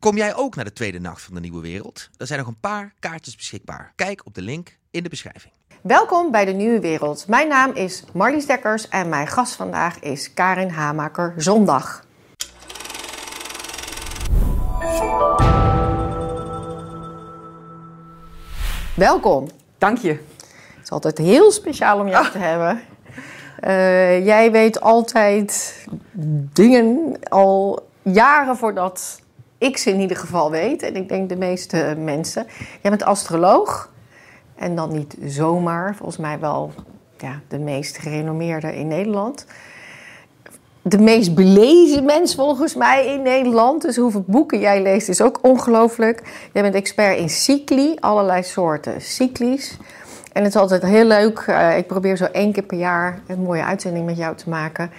Kom jij ook naar de tweede nacht van de Nieuwe Wereld? Er zijn nog een paar kaartjes beschikbaar. Kijk op de link in de beschrijving. Welkom bij de Nieuwe Wereld. Mijn naam is Marlies Dekkers en mijn gast vandaag is Karin Hamaker Zondag. Welkom. Dank je. Het is altijd heel speciaal om jou te hebben. Uh, jij weet altijd dingen al jaren voordat ik ze in ieder geval weet. En ik denk de meeste mensen. Jij bent astroloog. En dan niet zomaar. Volgens mij wel ja, de meest gerenommeerde in Nederland. De meest belezen mens volgens mij in Nederland. Dus hoeveel boeken jij leest is ook ongelooflijk. Jij bent expert in cycli, allerlei soorten cyclies. En het is altijd heel leuk. Uh, ik probeer zo één keer per jaar een mooie uitzending met jou te maken.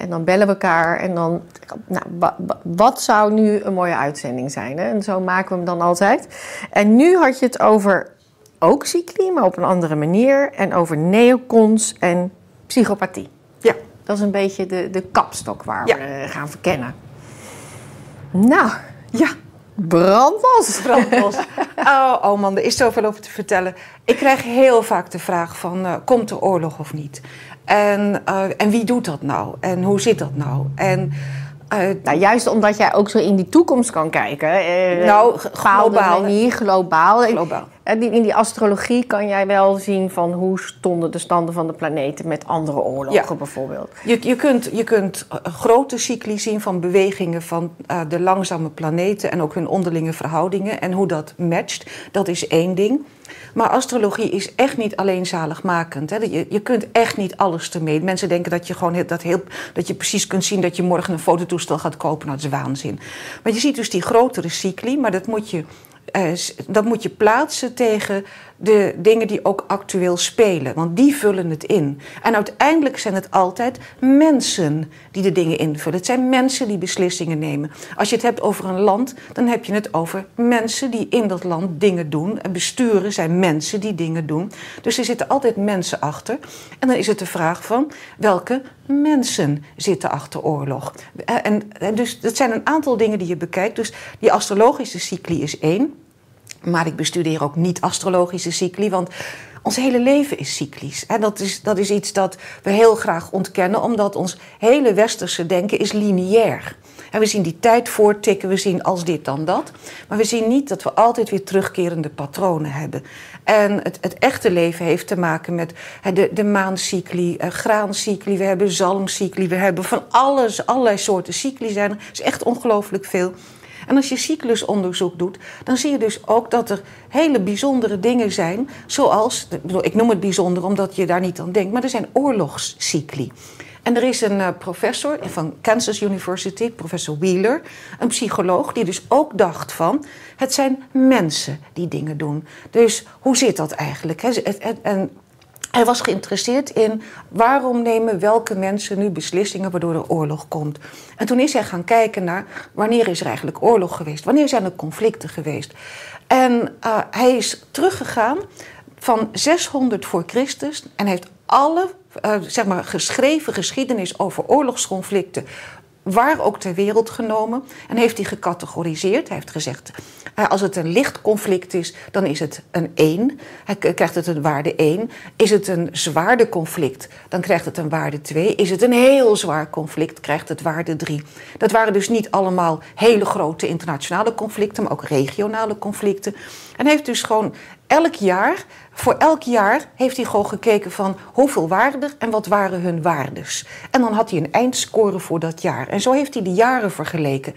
En dan bellen we elkaar en dan, nou, wat zou nu een mooie uitzending zijn? Hè? En zo maken we hem dan altijd. En nu had je het over ook cycli, maar op een andere manier. En over neocons en psychopathie. Ja. Dat is een beetje de, de kapstok waar we gaan verkennen. Nou, ja. Brandlos. Brandlos. Oh, oh man, er is zoveel over te vertellen. Ik krijg heel vaak de vraag van, uh, komt er oorlog of niet? En, uh, en wie doet dat nou? En hoe zit dat nou? En... Uh, nou, juist omdat jij ook zo in die toekomst kan kijken. Uh, nou, globaal. Manier, globaal. globaal. In die astrologie kan jij wel zien van hoe stonden de standen van de planeten met andere oorlogen ja. bijvoorbeeld. Je, je, kunt, je kunt grote cycli zien van bewegingen van uh, de langzame planeten en ook hun onderlinge verhoudingen en hoe dat matcht. Dat is één ding. Maar astrologie is echt niet alleen zaligmakend. Hè. Je, je kunt echt niet alles ermee. Mensen denken dat je gewoon dat, heel, dat je precies kunt zien dat je morgen een fototoestel gaat kopen. Nou, dat is waanzin. Maar je ziet dus die grotere cycli, maar dat moet je dat moet je plaatsen tegen de dingen die ook actueel spelen. Want die vullen het in. En uiteindelijk zijn het altijd mensen die de dingen invullen. Het zijn mensen die beslissingen nemen. Als je het hebt over een land, dan heb je het over mensen die in dat land dingen doen. En besturen zijn mensen die dingen doen. Dus er zitten altijd mensen achter. En dan is het de vraag van welke mensen zitten achter oorlog. Eh, en, en dus dat zijn een aantal dingen die je bekijkt. Dus die astrologische cycli is één. Maar ik bestudeer ook niet astrologische cycli, want ons hele leven is cyclisch. En dat is, dat is iets dat we heel graag ontkennen, omdat ons hele westerse denken is lineair. En we zien die tijd voortikken, we zien als dit dan dat. Maar we zien niet dat we altijd weer terugkerende patronen hebben. En het, het echte leven heeft te maken met de, de maancycli, uh, graancycli, we hebben zalmcycli, we hebben van alles, allerlei soorten cycli zijn er. Is echt ongelooflijk veel. En als je cyclusonderzoek doet, dan zie je dus ook dat er hele bijzondere dingen zijn. Zoals, ik noem het bijzonder omdat je daar niet aan denkt, maar er zijn oorlogscycli. En er is een uh, professor van Kansas University, professor Wheeler, een psycholoog, die dus ook dacht van... het zijn mensen die dingen doen. Dus hoe zit dat eigenlijk? En hij was geïnteresseerd in waarom nemen welke mensen nu beslissingen waardoor er oorlog komt. En toen is hij gaan kijken naar wanneer is er eigenlijk oorlog geweest, wanneer zijn er conflicten geweest. En uh, hij is teruggegaan van 600 voor Christus en heeft alle uh, zeg maar, geschreven geschiedenis over oorlogsconflicten waar ook ter wereld genomen en heeft hij gecategoriseerd. Hij heeft gezegd, eh, als het een licht conflict is, dan is het een 1. Hij krijgt het een waarde 1. Is het een zwaarder conflict, dan krijgt het een waarde 2. Is het een heel zwaar conflict, krijgt het waarde 3. Dat waren dus niet allemaal hele grote internationale conflicten, maar ook regionale conflicten. En heeft dus gewoon elk jaar, voor elk jaar heeft hij gewoon gekeken van hoeveel waren en wat waren hun waardes. En dan had hij een eindscore voor dat jaar. En zo heeft hij de jaren vergeleken.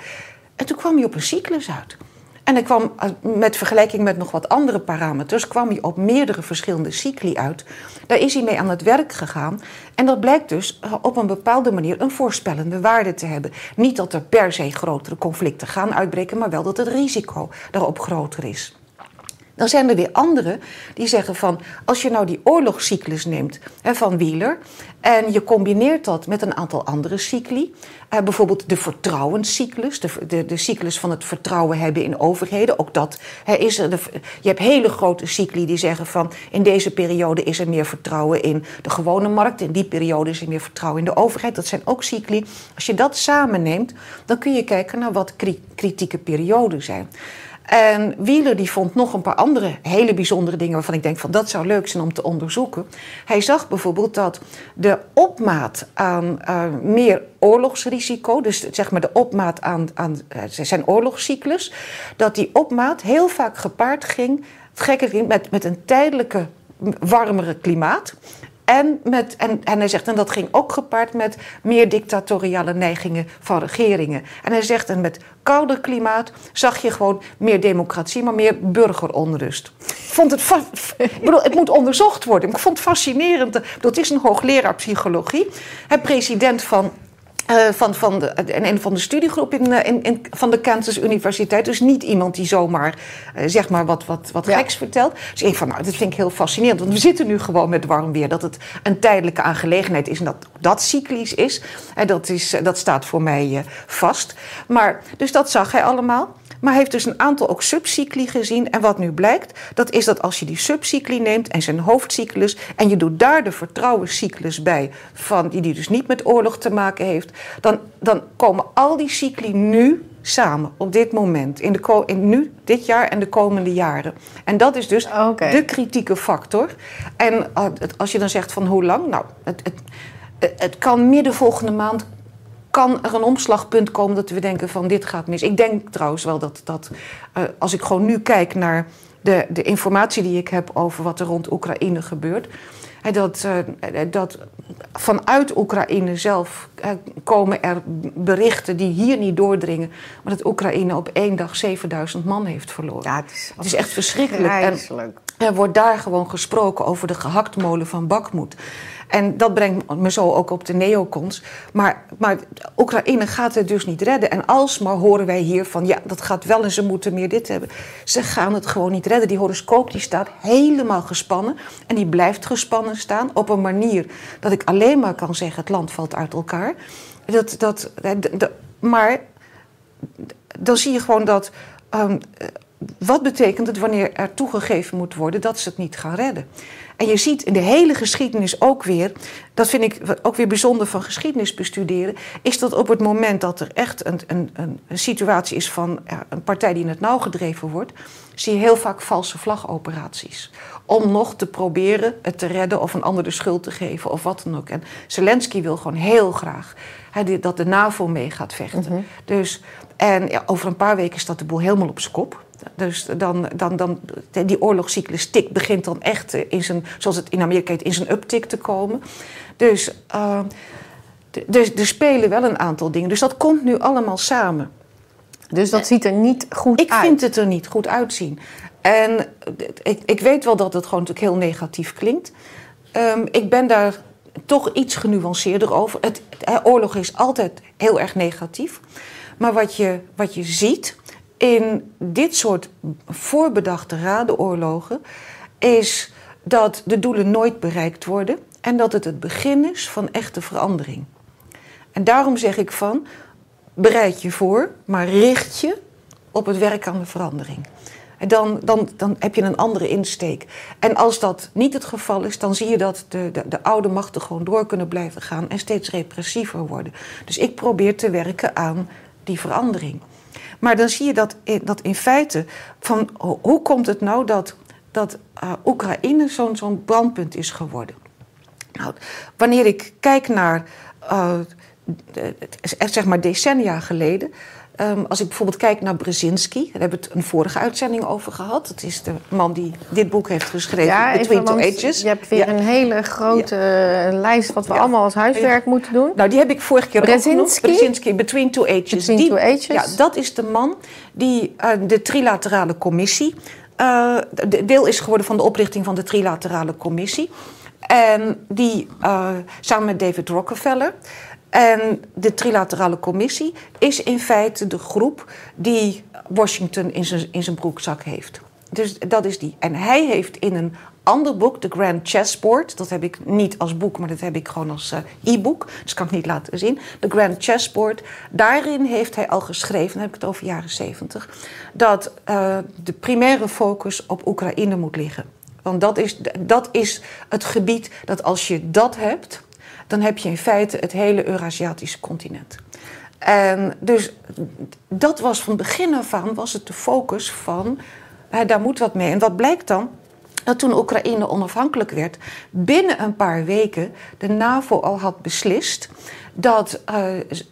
En toen kwam hij op een cyclus uit. En hij kwam eh, met vergelijking met nog wat andere parameters, kwam hij op meerdere verschillende cycli uit. Daar is hij mee aan het werk gegaan. En dat blijkt dus eh, op een bepaalde manier een voorspellende waarde te hebben. Niet dat er per se grotere conflicten gaan uitbreken, maar wel dat het risico daarop groter is. Dan zijn er weer anderen die zeggen van, als je nou die oorlogscyclus neemt hè, van Wieler en je combineert dat met een aantal andere cycli, eh, bijvoorbeeld de vertrouwenscyclus, de, de, de, cyclus van het vertrouwen hebben in overheden, ook dat hè, is er. Je hebt hele grote cycli die zeggen van, in deze periode is er meer vertrouwen in de gewone markt, in die periode is er meer vertrouwen in de overheid. Dat zijn ook cycli. Als je dat samenneemt, dan kun je kijken naar wat kritieke perioden zijn. En Wieler die vond nog een paar andere hele bijzondere dingen waarvan ik denk van dat zou leuk zijn om te onderzoeken. Hij zag bijvoorbeeld dat de opmaat aan uh, meer oorlogsrisico, dus zeg maar de opmaat aan, aan uh, zijn oorlogscyclus, dat die opmaat heel vaak gepaard ging, gekke met, met een tijdelijke warmere klimaat. En, met, en, en hij zegt, en dat ging ook gepaard met meer dictatoriale neigingen van regeringen. En hij zegt, en met kouder klimaat zag je gewoon meer democratie, maar meer burgeronrust. Vond het, bedoel, het moet onderzocht worden. Ik vond het fascinerend. Dat is een hoogleraar psychologie. Hij president van uh, van, van de, en een van de studiegroep in, eh, in, in, van de Kansas Universiteit. Dus niet iemand die zomaar uh, zeg maar wat, wat, wat ja. geks vertelt. Dus ik van, nou, dat vind ik heel fascinerend. Want we zitten nu gewoon met warm weer. Dat het een tijdelijke aangelegenheid is en dat dat cyclisch is. En dat, is, dat staat voor mij uh, vast. Maar, dus dat zag hij allemaal. Maar hij heeft dus een aantal ook subcycli gezien. En wat nu blijkt, dat is dat als je die subcycli neemt en zijn hoofdcyclus... en je doet daar de vertrouwenscyclus bij, van, die, die dus niet met oorlog te maken heeft... dan, dan komen al die cycli nu samen op dit moment, in, de, in nu, dit jaar en de komende jaren. En dat is dus okay. de kritieke factor. En uh, als je dan zegt van hoe lang, nou, het, het, het kan midden volgende maand kan er een omslagpunt komen dat we denken van dit gaat mis. Ik denk trouwens wel dat, dat uh, als ik gewoon nu kijk naar de, de informatie die ik heb over wat er rond Oekraïne gebeurt. Dat, uh, dat vanuit Oekraïne zelf uh, komen er berichten die hier niet doordringen. Maar dat Oekraïne op één dag 7000 man heeft verloren. Ja, het, is het is echt verschrikkelijk. En er wordt daar gewoon gesproken over de gehaktmolen van Bakmoed. En dat brengt me zo ook op de neocons. Maar, maar Oekraïne gaat het dus niet redden. En alsmaar horen wij hier van ja, dat gaat wel en ze moeten meer dit hebben. Ze gaan het gewoon niet redden. Die horoscoop die staat helemaal gespannen. En die blijft gespannen staan op een manier dat ik alleen maar kan zeggen: het land valt uit elkaar. Dat, dat, dat, maar dan zie je gewoon dat. Um, wat betekent het wanneer er toegegeven moet worden dat ze het niet gaan redden? En je ziet in de hele geschiedenis ook weer, dat vind ik ook weer bijzonder van geschiedenis bestuderen, is dat op het moment dat er echt een, een, een situatie is van een partij die in het nauw gedreven wordt, zie je heel vaak valse vlagoperaties. Om nog te proberen het te redden of een ander de schuld te geven of wat dan ook. En Zelensky wil gewoon heel graag dat de NAVO mee gaat vechten. Mhm. Dus, en ja, over een paar weken staat de boel helemaal op zijn kop. Dus dan, dan, dan, die oorlogscyclus tik begint dan echt in zijn, zoals het in Amerika heet, in zijn uptick te komen. Dus uh, dus er spelen wel een aantal dingen. Dus dat komt nu allemaal samen. Dus dat ziet er niet goed ik uit? Ik vind het er niet goed uitzien. En ik, ik weet wel dat het gewoon natuurlijk heel negatief klinkt. Um, ik ben daar toch iets genuanceerder over. Het, oorlog is altijd heel erg negatief. Maar wat je, wat je ziet in dit soort voorbedachte radenoorlogen is dat de doelen nooit bereikt worden en dat het het begin is van echte verandering. En daarom zeg ik van, bereid je voor, maar richt je op het werk aan de verandering. Dan, dan, dan heb je een andere insteek. En als dat niet het geval is, dan zie je dat de, de, de oude machten gewoon door kunnen blijven gaan en steeds repressiever worden. Dus ik probeer te werken aan die verandering. Maar dan zie je dat, dat in feite, van hoe komt het nou dat, dat uh, Oekraïne zo'n zo'n brandpunt is geworden? Nou, wanneer ik kijk naar, uh, zeg maar decennia geleden, Um, als ik bijvoorbeeld kijk naar Brzezinski, daar hebben we het een vorige uitzending over gehad. Dat is de man die dit boek heeft geschreven, ja, Between Two Ages. Je hebt weer ja. een hele grote ja. lijst wat we allemaal als huiswerk moeten doen. Nou, die heb ik vorige keer Brzezinski? Brzezinski, Between Two Ages. Between die, Two Ages. Ja, dat is de man die uh, de trilaterale commissie... Uh, de deel is geworden van de oprichting van de trilaterale commissie. En die uh, samen met David Rockefeller... En de trilaterale commissie is in feite de groep die Washington in zijn, in zijn broekzak heeft. dus dat is die. En hij heeft in een ander boek, The Grand Chessboard. Dat heb ik niet als boek, maar dat heb ik gewoon als uh, e-book. Dus kan ik niet laten zien. The Grand Chessboard. Daarin heeft hij al geschreven, dan heb ik het over jaren zeventig, dat uh, de primaire focus op Oekraïne moet liggen. Want dat is, dat is het gebied dat als je dat hebt, dan heb je in feite het hele Eurasiatische continent. En dus dat was van begin af aan was het de focus van, daar moet wat mee. En wat blijkt dan? dat toen Oekraïne onafhankelijk werd, binnen een paar weken de NAVO al had beslist dat, uh,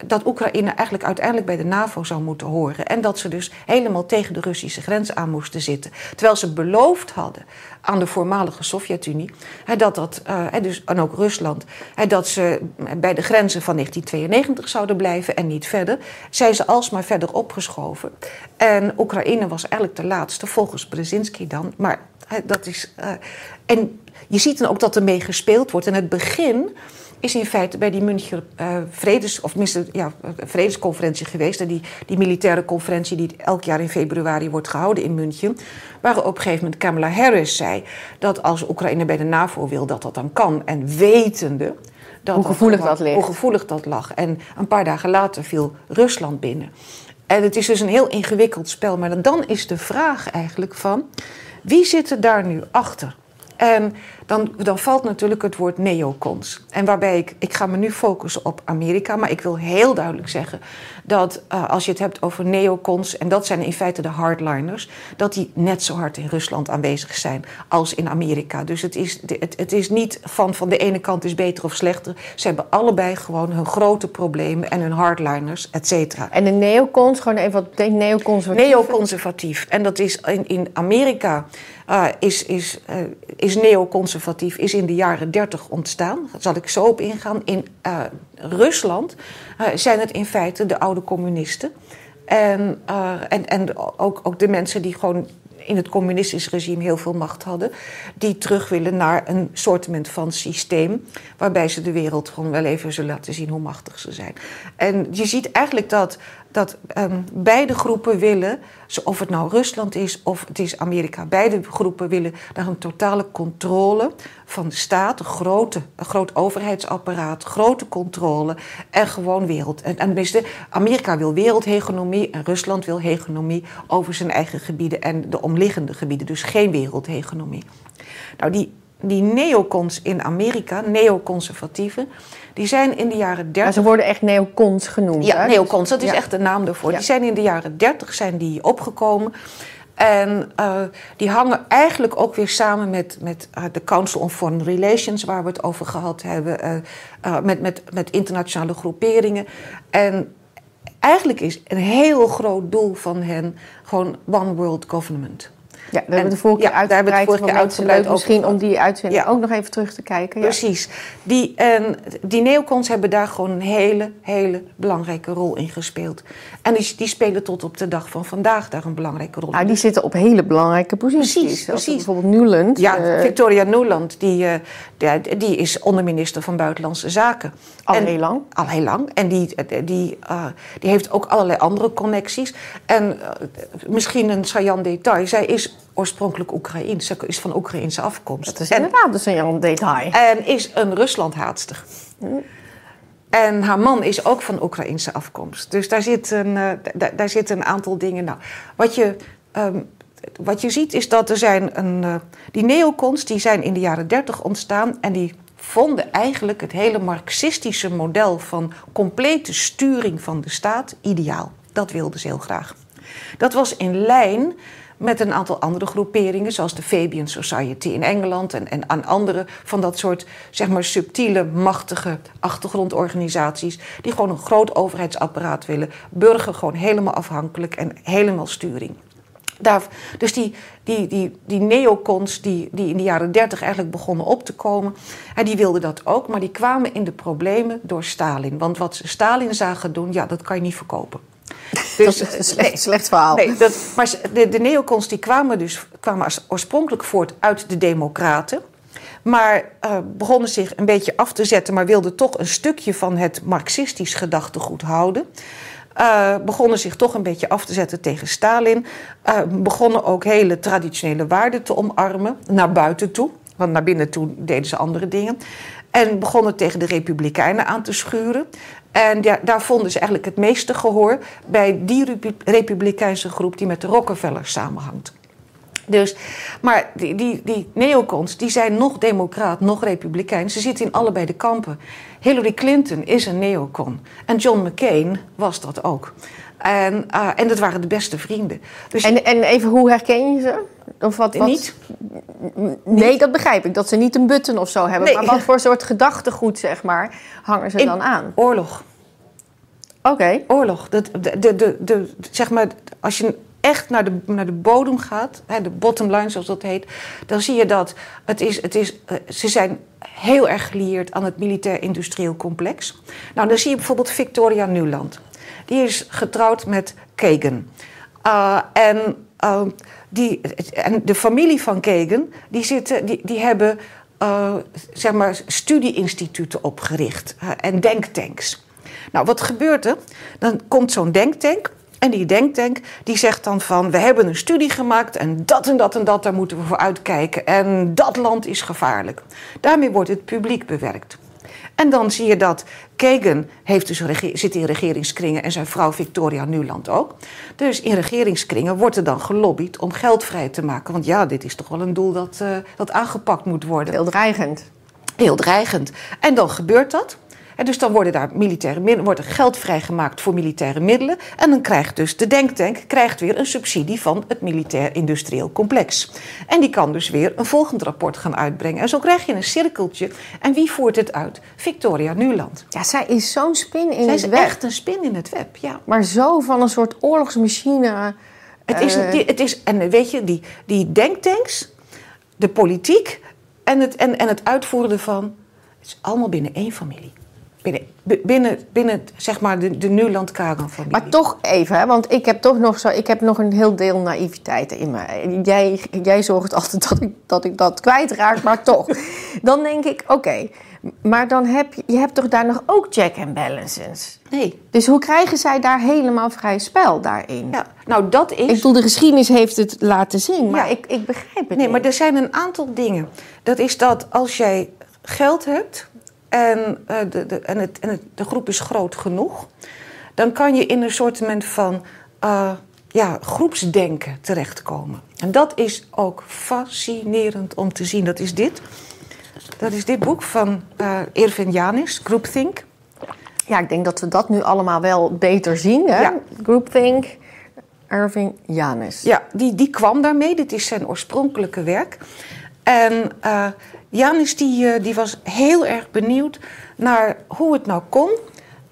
dat Oekraïne eigenlijk uiteindelijk bij de NAVO zou moeten horen. En dat ze dus helemaal tegen de Russische grens aan moesten zitten. Terwijl ze beloofd hadden aan de voormalige Sovjet-Unie, dat dat, uh, dus, en ook Rusland, dat ze bij de grenzen van 1992 zouden blijven en niet verder, zijn ze alsmaar verder opgeschoven. En Oekraïne was eigenlijk de laatste, volgens Brzezinski dan, maar dat is, uh, en je ziet dan ook dat er mee gespeeld wordt. En het begin is in feite bij die München uh, vredes, of ja, vredesconferentie geweest. En die, die militaire conferentie die elk jaar in februari wordt gehouden in München. Waar op een gegeven moment Kamala Harris zei dat als Oekraïne bij de NAVO wil, dat dat dan kan. En wetende. Dat hoe gevoelig dat, dat ligt. Hoe gevoelig dat lag. En een paar dagen later viel Rusland binnen. En het is dus een heel ingewikkeld spel. Maar dan is de vraag eigenlijk van wie zit er daar nu achter? En dan, dan valt natuurlijk het woord neocons. En waarbij ik, ik ga me nu focussen op Amerika, maar ik wil heel duidelijk zeggen dat uh, als je het hebt over neocons, en dat zijn in feite de hardliners, dat die net zo hard in Rusland aanwezig zijn als in Amerika. Dus het is, het, het is niet van, van de ene kant is beter of slechter. Ze hebben allebei gewoon hun grote problemen en hun hardliners, et cetera. En de neocons, gewoon even wat betekent neoconservatief? Neoconservatief. En dat is in, in Amerika uh, is, is, uh, is neoconservatief, is in de jaren 30 ontstaan. Daar zal ik zo op ingaan. In uh, Rusland zijn het in feite de oude communisten. En, en, en ook, ook de mensen die gewoon in het communistisch regime heel veel macht hadden, die terug willen naar een soortement van systeem waarbij ze de wereld gewoon wel even zullen laten zien hoe machtig ze zijn. En je ziet eigenlijk dat dat um, beide groepen willen, of het nou Rusland is of het is Amerika, beide groepen willen naar een totale controle van de staat, een, grote, een groot overheidsapparaat, grote controle en gewoon wereld. En, en Amerika wil wereldhegemonie en Rusland wil hegemonie over zijn eigen gebieden en de omliggende gebieden, dus geen wereldhegemonie. Nou, die, die neocons in Amerika, neoconservatieven, die zijn in de jaren 30. Maar ze worden echt neocons genoemd. Ja, neocons, dat is echt de naam daarvoor. Die zijn in de jaren 30 zijn die opgekomen. En uh, die hangen eigenlijk ook weer samen met, met uh, de Council on Foreign Relations, waar we het over gehad hebben, uh, met, met, met internationale groeperingen. En eigenlijk is een heel groot doel van hen gewoon One World Government. Ja, daar hebben we de vorige keer ja, uitgebreid, vorige keer uitgebreid Misschien om die uitzending ook nog even terug te kijken. Precies. Die, en die neocons hebben daar gewoon een hele, hele belangrijke rol in gespeeld. En die, die spelen tot op de dag van vandaag daar een belangrijke rol nou, die zitten op hele belangrijke posities. Precies, precies. Bijvoorbeeld Nuland. Ja, uh, Victoria Nuland, die, uh, die, die, is onderminister van Buitenlandse Zaken. Al heel lang? Al heel lang. En die, die, uh, die heeft ook allerlei andere connecties. En misschien een saillant detail. Zij is oorspronkelijk Oekraïens. Ze is van Oekraïense afkomst. Dat is inderdaad dus een detail. En is een Ruslandhaatster. En haar man is ook van Oekraïense afkomst. Dus daar zit een, uh, daar zit een aantal dingen. Nou, wat je, um, wat je ziet is dat er zijn een. Uh, die neocons die zijn in de jaren dertig ontstaan en die vonden eigenlijk het hele marxistische model van complete sturing van de staat ideaal. Dat wilden ze heel graag. Dat was in lijn met een aantal andere groeperingen, zoals de Fabian Society in Engeland en, en aan andere van dat soort zeg maar, subtiele, machtige achtergrondorganisaties, die gewoon een groot overheidsapparaat willen, burger gewoon helemaal afhankelijk en helemaal sturing. Daar, dus die, die, die, die neocons die, die in de jaren dertig eigenlijk begonnen op te komen, en die wilden dat ook, maar die kwamen in de problemen door Stalin. Want wat ze Stalin zagen doen, ja, dat kan je niet verkopen. Dus, dat is een slecht, slecht verhaal. Nee, dat, maar de, de neocons die kwamen dus kwamen oorspronkelijk voort uit de democraten. Maar uh, begonnen zich een beetje af te zetten, maar wilden toch een stukje van het marxistisch gedachtegoed houden. uh, begonnen zich toch een beetje af te zetten tegen Stalin. Uh, begonnen ook hele traditionele waarden te omarmen, naar buiten toe. Want naar binnen toe deden ze andere dingen. En begonnen tegen de Republikeinen aan te schuren. En ja, daar vonden ze eigenlijk het meeste gehoor bij die Republikeinse groep die met de Rockefellers samenhangt. Dus, maar die, die, die neocons die zijn nog democraat, nog republikein. Ze zitten in allebei de kampen. Hillary Clinton is een neocon. En John McCain was dat ook. En, uh, en dat waren de beste vrienden. Dus en, en even, hoe herken je ze? Of wat, wat? Niet. Nee, dat begrijp ik. Dat ze niet een button of zo hebben. Nee. Maar wat voor soort gedachtegoed, zeg maar, hangen ze in dan aan? Oorlog. Oké. Oorlog. De, de, de, de, de, zeg maar, als je echt naar de, naar de bodem gaat, hè, de bottom line zoals dat heet, dan zie je dat het is, het is, uh, ze zijn heel erg gelieerd aan het militair-industrieel complex. Nou, dan zie je bijvoorbeeld Victoria Nuland. Die is getrouwd met Kagan. Uh, en, uh, die, en de familie van Kagan, die, zitten, die, die hebben zeg maar studie-instituten opgericht en denktanks. Nou, wat gebeurt er? Dan komt zo'n denktank en die denktank die zegt dan van... we hebben een studie gemaakt en dat en dat en dat, daar moeten we voor uitkijken. En dat land is gevaarlijk. Daarmee wordt het publiek bewerkt. En dan zie je dat Kagan heeft dus zit in regeringskringen en zijn vrouw Victoria Nuland ook. Dus in regeringskringen wordt er dan gelobbyd om geld vrij te maken. Want ja, dit is toch wel een doel dat, uh, dat aangepakt moet worden. Heel dreigend. Heel dreigend. En dan gebeurt dat. En dus dan worden daar militaire middelen, wordt er geld vrijgemaakt voor militaire middelen. En dan krijgt dus de denktank krijgt weer een subsidie van het militair-industrieel complex. En die kan dus weer een volgend rapport gaan uitbrengen. En zo krijg je een cirkeltje. En wie voert het uit? Victoria Nuland. Ja, zij is zo'n spin in zij het is web. echt een spin in het web, ja. Maar zo van een soort oorlogsmachine. Het is, eh, het is en weet je, die, die denktanks, de politiek en het, en, en het uitvoeren ervan, het is allemaal binnen één familie. Binnen, binnen, binnen zeg maar de, de Nuland-Kagan-familie. Maar toch even, hè, want ik heb toch nog, zo, ik heb nog een heel deel naïviteit in me. Jij, jij zorgt altijd dat ik, dat ik dat kwijtraak, maar toch. Dan denk ik, oké, maar dan heb je, je hebt toch daar nog ook check and balances? Nee. Dus hoe krijgen zij daar helemaal vrij spel daarin? Ja, nou dat is... Ik bedoel, de geschiedenis heeft het laten zien, maar Ja. ik, ik begrijp het Nee, niet. maar er zijn een aantal dingen. Dat is dat als jij geld hebt en, eh, de, de, en, het, en het, de groep is groot genoeg, dan kan je in een soort van eh, ja, groepsdenken terechtkomen. En dat is ook fascinerend om te zien. Dat is dit. Dat is dit boek van eh Irvin Janis, Groupthink. Ja, ik denk dat we dat nu allemaal wel beter zien. Hè? Ja. Groupthink, Irving Janis. Ja, die, die kwam daarmee. Dit is zijn oorspronkelijke werk. En Janis die, eh, die was heel erg benieuwd naar hoe het nou kon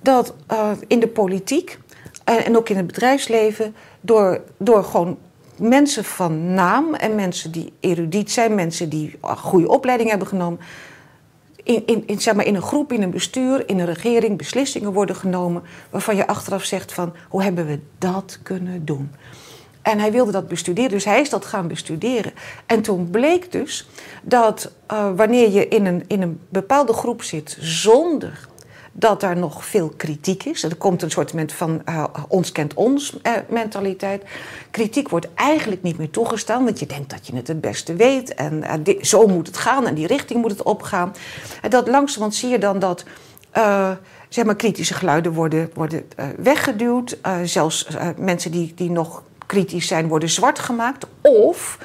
dat eh, in de politiek en, ook in het bedrijfsleven door, door gewoon mensen van naam en mensen die erudiet zijn, mensen die goede opleiding hebben genomen, in, in, in, zeg maar, in een groep, in een bestuur, in een regering beslissingen worden genomen waarvan je achteraf zegt van hoe hebben we dat kunnen doen? En hij wilde dat bestuderen, dus hij is dat gaan bestuderen. En toen bleek dus dat uh, wanneer je in een, in een bepaalde groep zit zonder dat daar nog veel kritiek is. Er komt een soort van uh, ons kent ons uh, mentaliteit. Kritiek wordt eigenlijk niet meer toegestaan, want je denkt dat je het het beste weet. En zo moet het gaan en die richting moet het opgaan. En dat langzamerhand zie je dan dat zeg maar, kritische geluiden worden, worden weggeduwd. zelfs mensen die, die nog kritisch zijn, worden zwart gemaakt. Of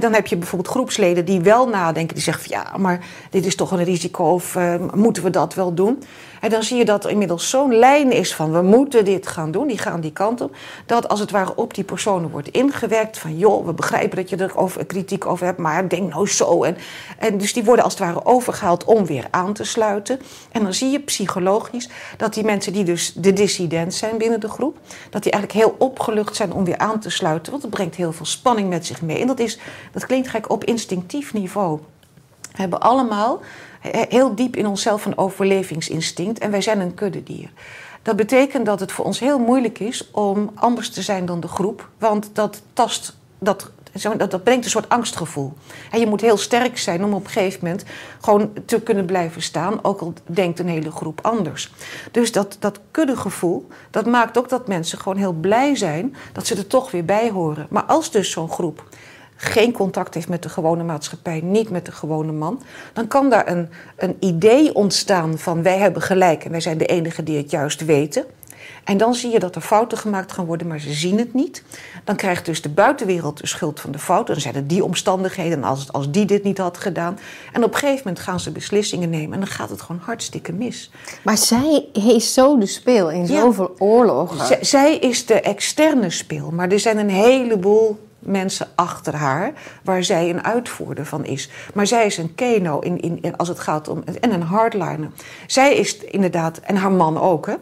dan heb je bijvoorbeeld groepsleden die wel nadenken. Die zeggen van ja, maar dit is toch een risico of uh, moeten we dat wel doen? En dan zie je dat er inmiddels zo'n lijn is van we moeten dit gaan doen. Die gaan die kant op. Dat als het ware op die personen wordt ingewerkt van joh, we begrijpen dat je er kritiek over hebt. Maar denk nou zo. En, en dus die worden als het ware overgehaald om weer aan te sluiten. En dan zie je psychologisch dat die mensen die dus de dissident zijn binnen de groep. Dat die eigenlijk heel opgelucht zijn om weer aan te sluiten. Want het brengt heel veel spanning met zich mee. En dat is dat klinkt gek op instinctief niveau. We hebben allemaal heel diep in onszelf een overlevingsinstinct en wij zijn een kuddedier. Dat betekent dat het voor ons heel moeilijk is om anders te zijn dan de groep, want dat tast, dat dat, dat brengt een soort angstgevoel. En je moet heel sterk zijn om op een gegeven moment gewoon te kunnen blijven staan, ook al denkt een hele groep anders. Dus dat, dat kuddegevoel, dat maakt ook dat mensen gewoon heel blij zijn dat ze er toch weer bij horen. Maar als dus zo'n groep geen contact heeft met de gewone maatschappij, niet met de gewone man, dan kan daar een, een idee ontstaan van wij hebben gelijk en wij zijn de enigen die het juist weten. En dan zie je dat er fouten gemaakt gaan worden, maar ze zien het niet. Dan krijgt dus de buitenwereld de schuld van de fouten. Dan zijn het die omstandigheden, als, als die dit niet had gedaan. En op een gegeven moment gaan ze beslissingen nemen en dan gaat het gewoon hartstikke mis. Maar zij heeft zo de speel in Ja. zoveel oorlogen. Z- zij is de externe speel, maar er zijn een heleboel mensen achter haar waar zij een uitvoerder van is. Maar zij is een keno in, in, in- als het gaat om en een hardliner. Zij is inderdaad en haar man ook, hè.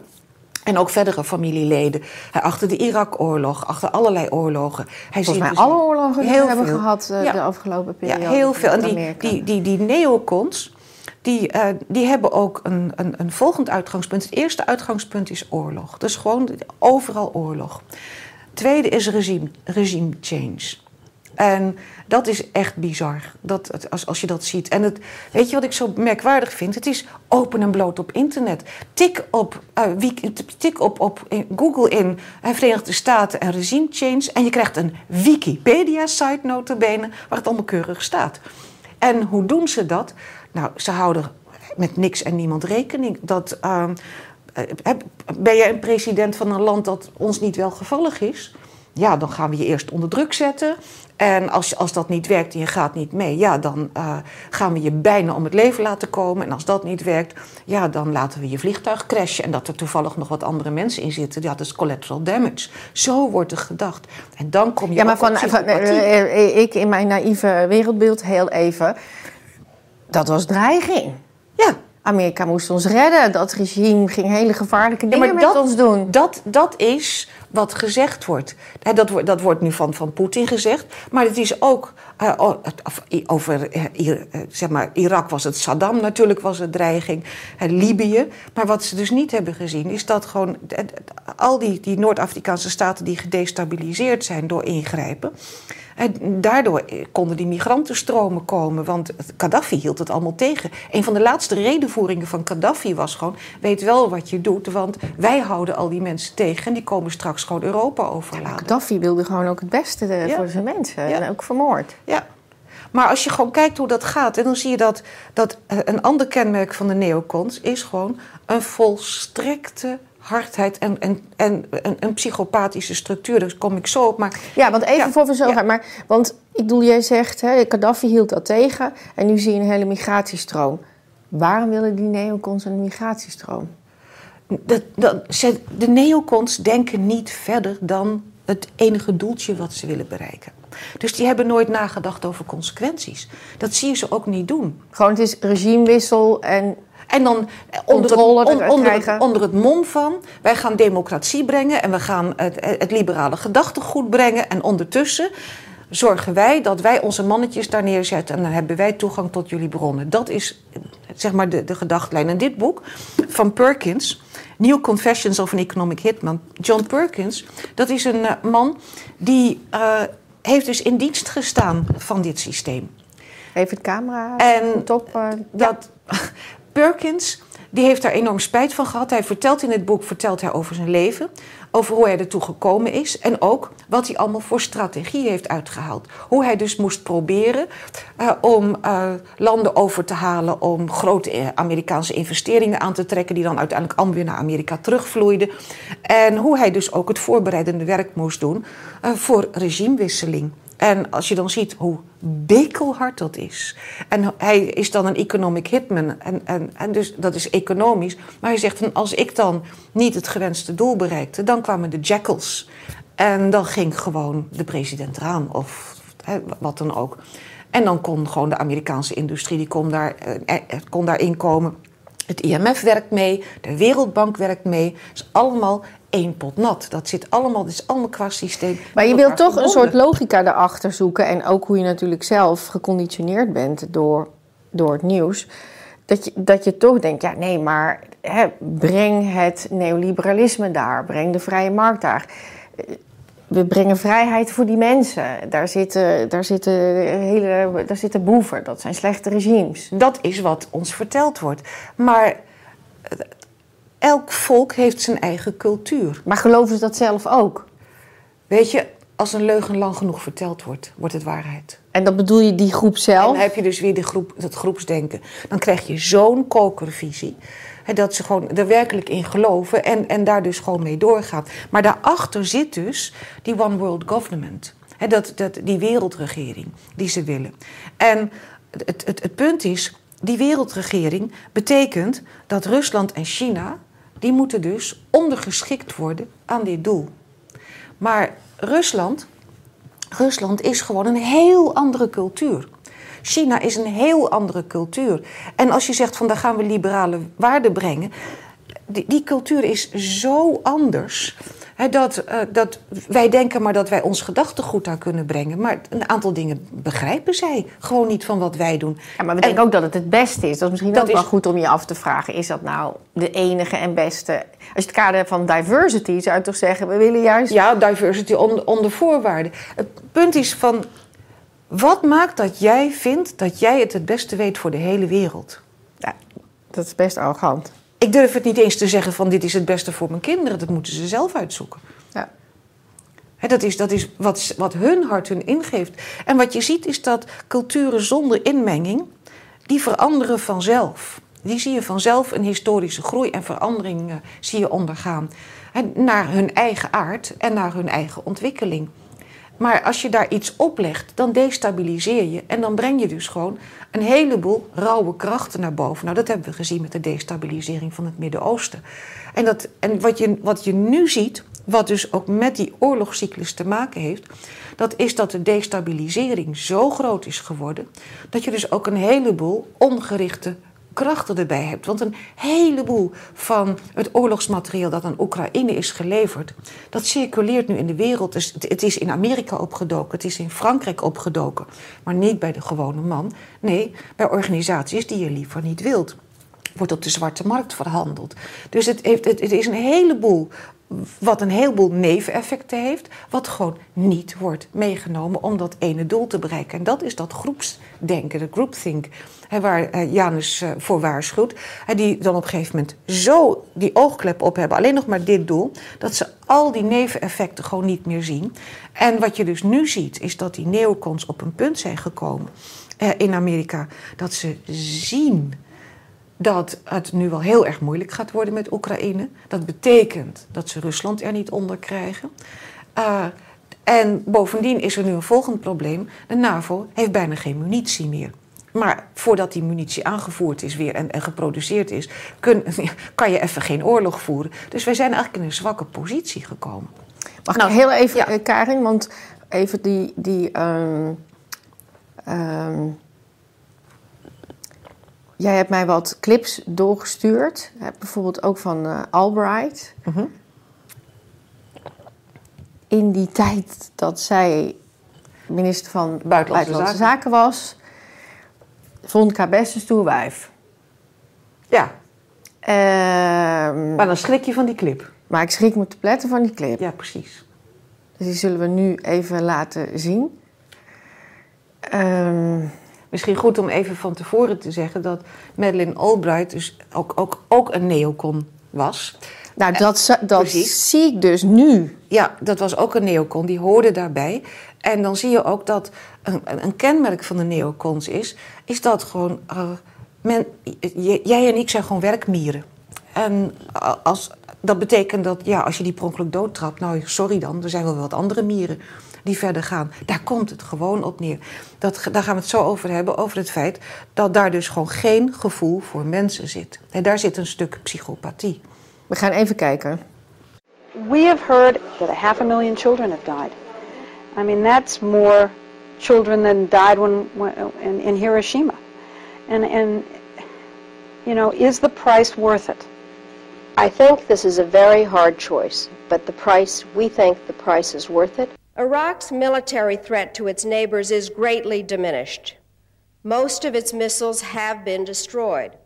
En ook verdere familieleden. Hij achter de Irak-oorlog, achter allerlei oorlogen. Hij Volgens mij dus- alle oorlogen die we hebben gehad eh, Ja. de afgelopen periode. Ja, heel veel. En die, die, die, die neocons, die, eh, die hebben ook een, een, een volgend uitgangspunt. Het eerste uitgangspunt is oorlog. Dus gewoon overal oorlog. Tweede is regime, regime change. En dat is echt bizar, dat, als, als je dat ziet. En het, weet je wat ik zo merkwaardig vind? Het is open en bloot op internet. Tik op, eh, wiki- tik op, op Google in eh, Verenigde Staten en regime change... en je krijgt een Wikipedia-site notabene waar het allemaal keurig staat. En hoe doen ze dat? Nou, ze houden met niks en niemand rekening. Dat, ehm, eh, ben jij een president van een land dat ons niet welgevallig is? Ja, dan gaan we je eerst onder druk zetten. En als, als dat niet werkt en je gaat niet mee, ja, dan eh, gaan we je bijna om het leven laten komen. En als dat niet werkt, ja, dan laten we je vliegtuig crashen. En dat er toevallig nog wat andere mensen in zitten, ja, dat is collateral damage. Zo wordt er gedacht. En dan kom je Ja, maar van, van eh, eh, ik in mijn naïeve wereldbeeld heel even. Dat was dreiging. ja, Amerika moest ons redden. Dat regime ging hele gevaarlijke Ja, dingen maar met dat- ons doen. Dat, dat is wat gezegd wordt. Dat, wordt- dat wordt nu van, van Poetin gezegd. Maar het is ook eh, over eh, eh, zeg maar, Irak was het Saddam, natuurlijk was het dreiging. Libië. Maar wat ze dus niet hebben gezien is dat gewoon al die, die Noord-Afrikaanse staten die gedestabiliseerd zijn door ingrijpen. En daardoor konden die migrantenstromen komen, want Gaddafi hield het allemaal tegen. Een van de laatste redenvoeringen van Gaddafi was gewoon: weet wel wat je doet, want wij houden al die mensen tegen en die komen straks gewoon Europa overladen. Gaddafi wilde gewoon ook het beste eh, Ja. voor zijn mensen. Ja. En ook vermoord. Ja. Maar als je gewoon kijkt hoe dat gaat, en dan zie je dat, dat eh, een ander kenmerk van de neocons is gewoon een volstrekte hardheid en, en, en een, een psychopathische structuur. Daar kom ik zo op. Maar Ja, want even Ja. voor we zo Ja. gaan. Maar, want ik bedoel, jij zegt, hè, Gaddafi hield dat tegen. En nu zie je een hele migratiestroom. Waarom willen die neocons een migratiestroom? Dat, dat, ze- de neocons denken niet verder dan het enige doeltje wat ze willen bereiken. Dus die hebben nooit nagedacht over consequenties. Dat zie je ze ook niet doen. Gewoon, het is regimewissel en En dan onder het, on- onder, het, onder het mom van... wij gaan democratie brengen en we gaan het, het liberale gedachtegoed brengen... en ondertussen zorgen wij dat wij onze mannetjes daar neerzetten... en dan hebben wij toegang tot jullie bronnen. Dat is zeg maar de, de gedachtlijn. En dit boek van Perkins... New Confessions of an Economic Hitman. John Perkins, dat is een eh, man die eh, heeft dus in dienst gestaan van dit systeem. even het camera En top. eh, dat Perkins, die heeft daar enorm spijt van gehad. Hij vertelt in het boek vertelt hij over zijn leven, over hoe hij ertoe gekomen is en ook wat hij allemaal voor strategie heeft uitgehaald. Hoe hij dus moest proberen eh, om eh, landen over te halen, om grote eh, Amerikaanse investeringen aan te trekken, die dan uiteindelijk allemaal naar Amerika terugvloeiden. En hoe hij dus ook het voorbereidende werk moest doen voor regimewisseling. En als je dan ziet hoe bekelhard dat is. En hij is dan een economic hitman. En, en, en dus dat is economisch. Maar hij zegt, als ik dan niet het gewenste doel bereikte... dan kwamen de jackals. En dan ging gewoon de president eraan. Of wat dan ook. En dan kon gewoon de Amerikaanse industrie... die kon, daar, eh, eh, kon daarin komen. Het IMF werkt mee. De Wereldbank werkt mee. Het is allemaal één pot nat. Dat zit allemaal, dat is allemaal qua systeem. Maar je wilt toch een soort logica erachter zoeken. En ook hoe je natuurlijk zelf geconditioneerd bent door, door het nieuws. Dat je, dat je toch denkt, ja nee, maar hè, breng het neoliberalisme daar. Breng de vrije markt daar. We brengen vrijheid voor die mensen. Daar zitten, daar zitten, hele, daar zitten boeven. Dat zijn slechte regimes. Dat is wat ons verteld wordt. Maar eh, elk volk heeft zijn eigen cultuur. Maar geloven ze dat zelf ook? Weet je, als een leugen lang genoeg verteld wordt, wordt het waarheid. En dan bedoel je die groep En zelf? dan heb je dus weer de groep, dat groepsdenken. Dan krijg je zo'n kokervisie. Hè, dat ze gewoon er werkelijk in geloven en, en daar dus gewoon mee doorgaan. Maar daarachter zit dus die One World Government. Hè, dat, dat, die wereldregering die ze willen. En het, het, het punt is, die wereldregering betekent dat Rusland en China... die moeten dus ondergeschikt worden aan dit doel. Maar Rusland Rusland is gewoon een heel andere cultuur. China is een heel andere cultuur. En als je zegt van daar gaan we liberale waarden brengen, die, die cultuur is zo anders. Dat, eh, dat wij denken maar dat wij ons gedachtegoed daar kunnen brengen. Maar een aantal dingen begrijpen zij gewoon niet van wat wij doen. Ja, maar we En- denken ook dat het het beste is. Dat is misschien Dat ook wel is- goed om je af te vragen. Is dat nou de enige en beste? Als je het kader van diversity zou je toch zeggen... we willen juist... Ja, diversity onder, voorwaarden. Het punt is van, wat maakt dat jij vindt dat jij het het beste weet voor de hele wereld? Ja, dat is best arrogant. Ik durf het niet eens te zeggen van dit is het beste voor mijn kinderen. Dat moeten ze zelf uitzoeken. Ja. Dat is, dat is wat, wat hun hart hun ingeeft. En wat je ziet is dat culturen zonder inmenging, die veranderen vanzelf. Die zie je vanzelf een historische groei en verandering eh, zie je ondergaan. Naar hun eigen aard en naar hun eigen ontwikkeling. Maar als je daar iets oplegt, dan destabiliseer je. En dan breng je dus gewoon een heleboel rauwe krachten naar boven. Nou, dat hebben we gezien met de destabilisering van het Midden-Oosten. En, dat, en wat, je, wat je nu ziet, wat dus ook met die oorlogscyclus te maken heeft... dat is dat de destabilisering zo groot is geworden... dat je dus ook een heleboel ongerichte krachten erbij hebt. Want een heleboel van het oorlogsmateriaal dat aan Oekraïne is geleverd, dat circuleert nu in de wereld. Dus het- is in Amerika opgedoken, het is in Frankrijk opgedoken, maar niet bij de gewone man. Nee, bij organisaties die je liever niet wilt. Wordt op de zwarte markt verhandeld. Dus het, heeft, het, het is een heleboel wat een heleboel neveneffecten heeft, wat gewoon niet wordt meegenomen om dat ene doel te bereiken. En dat is dat groepsdenken, de groupthink, waar eh, Janus eh, voor waarschuwt. Die dan op een gegeven moment zo die oogklep op hebben, alleen nog maar dit doel, dat ze al die neveneffecten gewoon niet meer zien. En wat je dus nu ziet, is dat die neocons op een punt zijn gekomen eh, in Amerika, dat ze zien dat het nu wel heel erg moeilijk gaat worden met Oekraïne. Dat betekent dat ze Rusland er niet onder krijgen. Uh, en bovendien is er nu een volgend probleem. De NAVO heeft bijna geen munitie meer. Maar voordat die munitie aangevoerd is weer en, en geproduceerd is, kun, kan je even geen oorlog voeren. Dus wij zijn eigenlijk in een zwakke positie gekomen. Mag Nou, ik heel even, ja. eh, Karin, want even die... die ehm, ehm, jij hebt mij wat clips doorgestuurd. Bijvoorbeeld ook van eh, Albright. Mhm. In die tijd dat zij minister van Buitenlandse Buitenlandse Zaken was... vond ik haar best een stoer wijf. Ja, Ehm, maar dan schrik je van die clip. maar ik schrik me te pletten van die clip. Ja, precies. Dus die zullen we nu even laten zien. Ehm, Misschien goed om even van tevoren te zeggen dat Madeleine Albright dus ook, ook, ook een neocon was. nou, dat, dat zie ik dus nu. Ja, dat was ook een neocon, die hoorde daarbij. En dan zie je ook dat een, een kenmerk van de neocons is... is dat gewoon... eh, men, j- jij en ik zijn gewoon werkmieren. En als, dat betekent dat ja, als je die per ongeluk doodtrapt... nou, sorry dan, er zijn wel wat andere mieren die verder gaan. Daar komt het gewoon op neer. Dat, daar gaan we het zo over hebben, over het feit... dat daar dus gewoon geen gevoel voor mensen zit. En daar zit een stuk psychopathie. We gaan even kijken. We have heard that a half a million children have died. I mean, that's more children than died when, when in, in Hiroshima. And, and, you know, is the price worth it? I think this is a very hard choice, but the price, we think the price is worth it. Iraq's military threat to its neighbors is greatly diminished. Most of its missiles have been destroyed.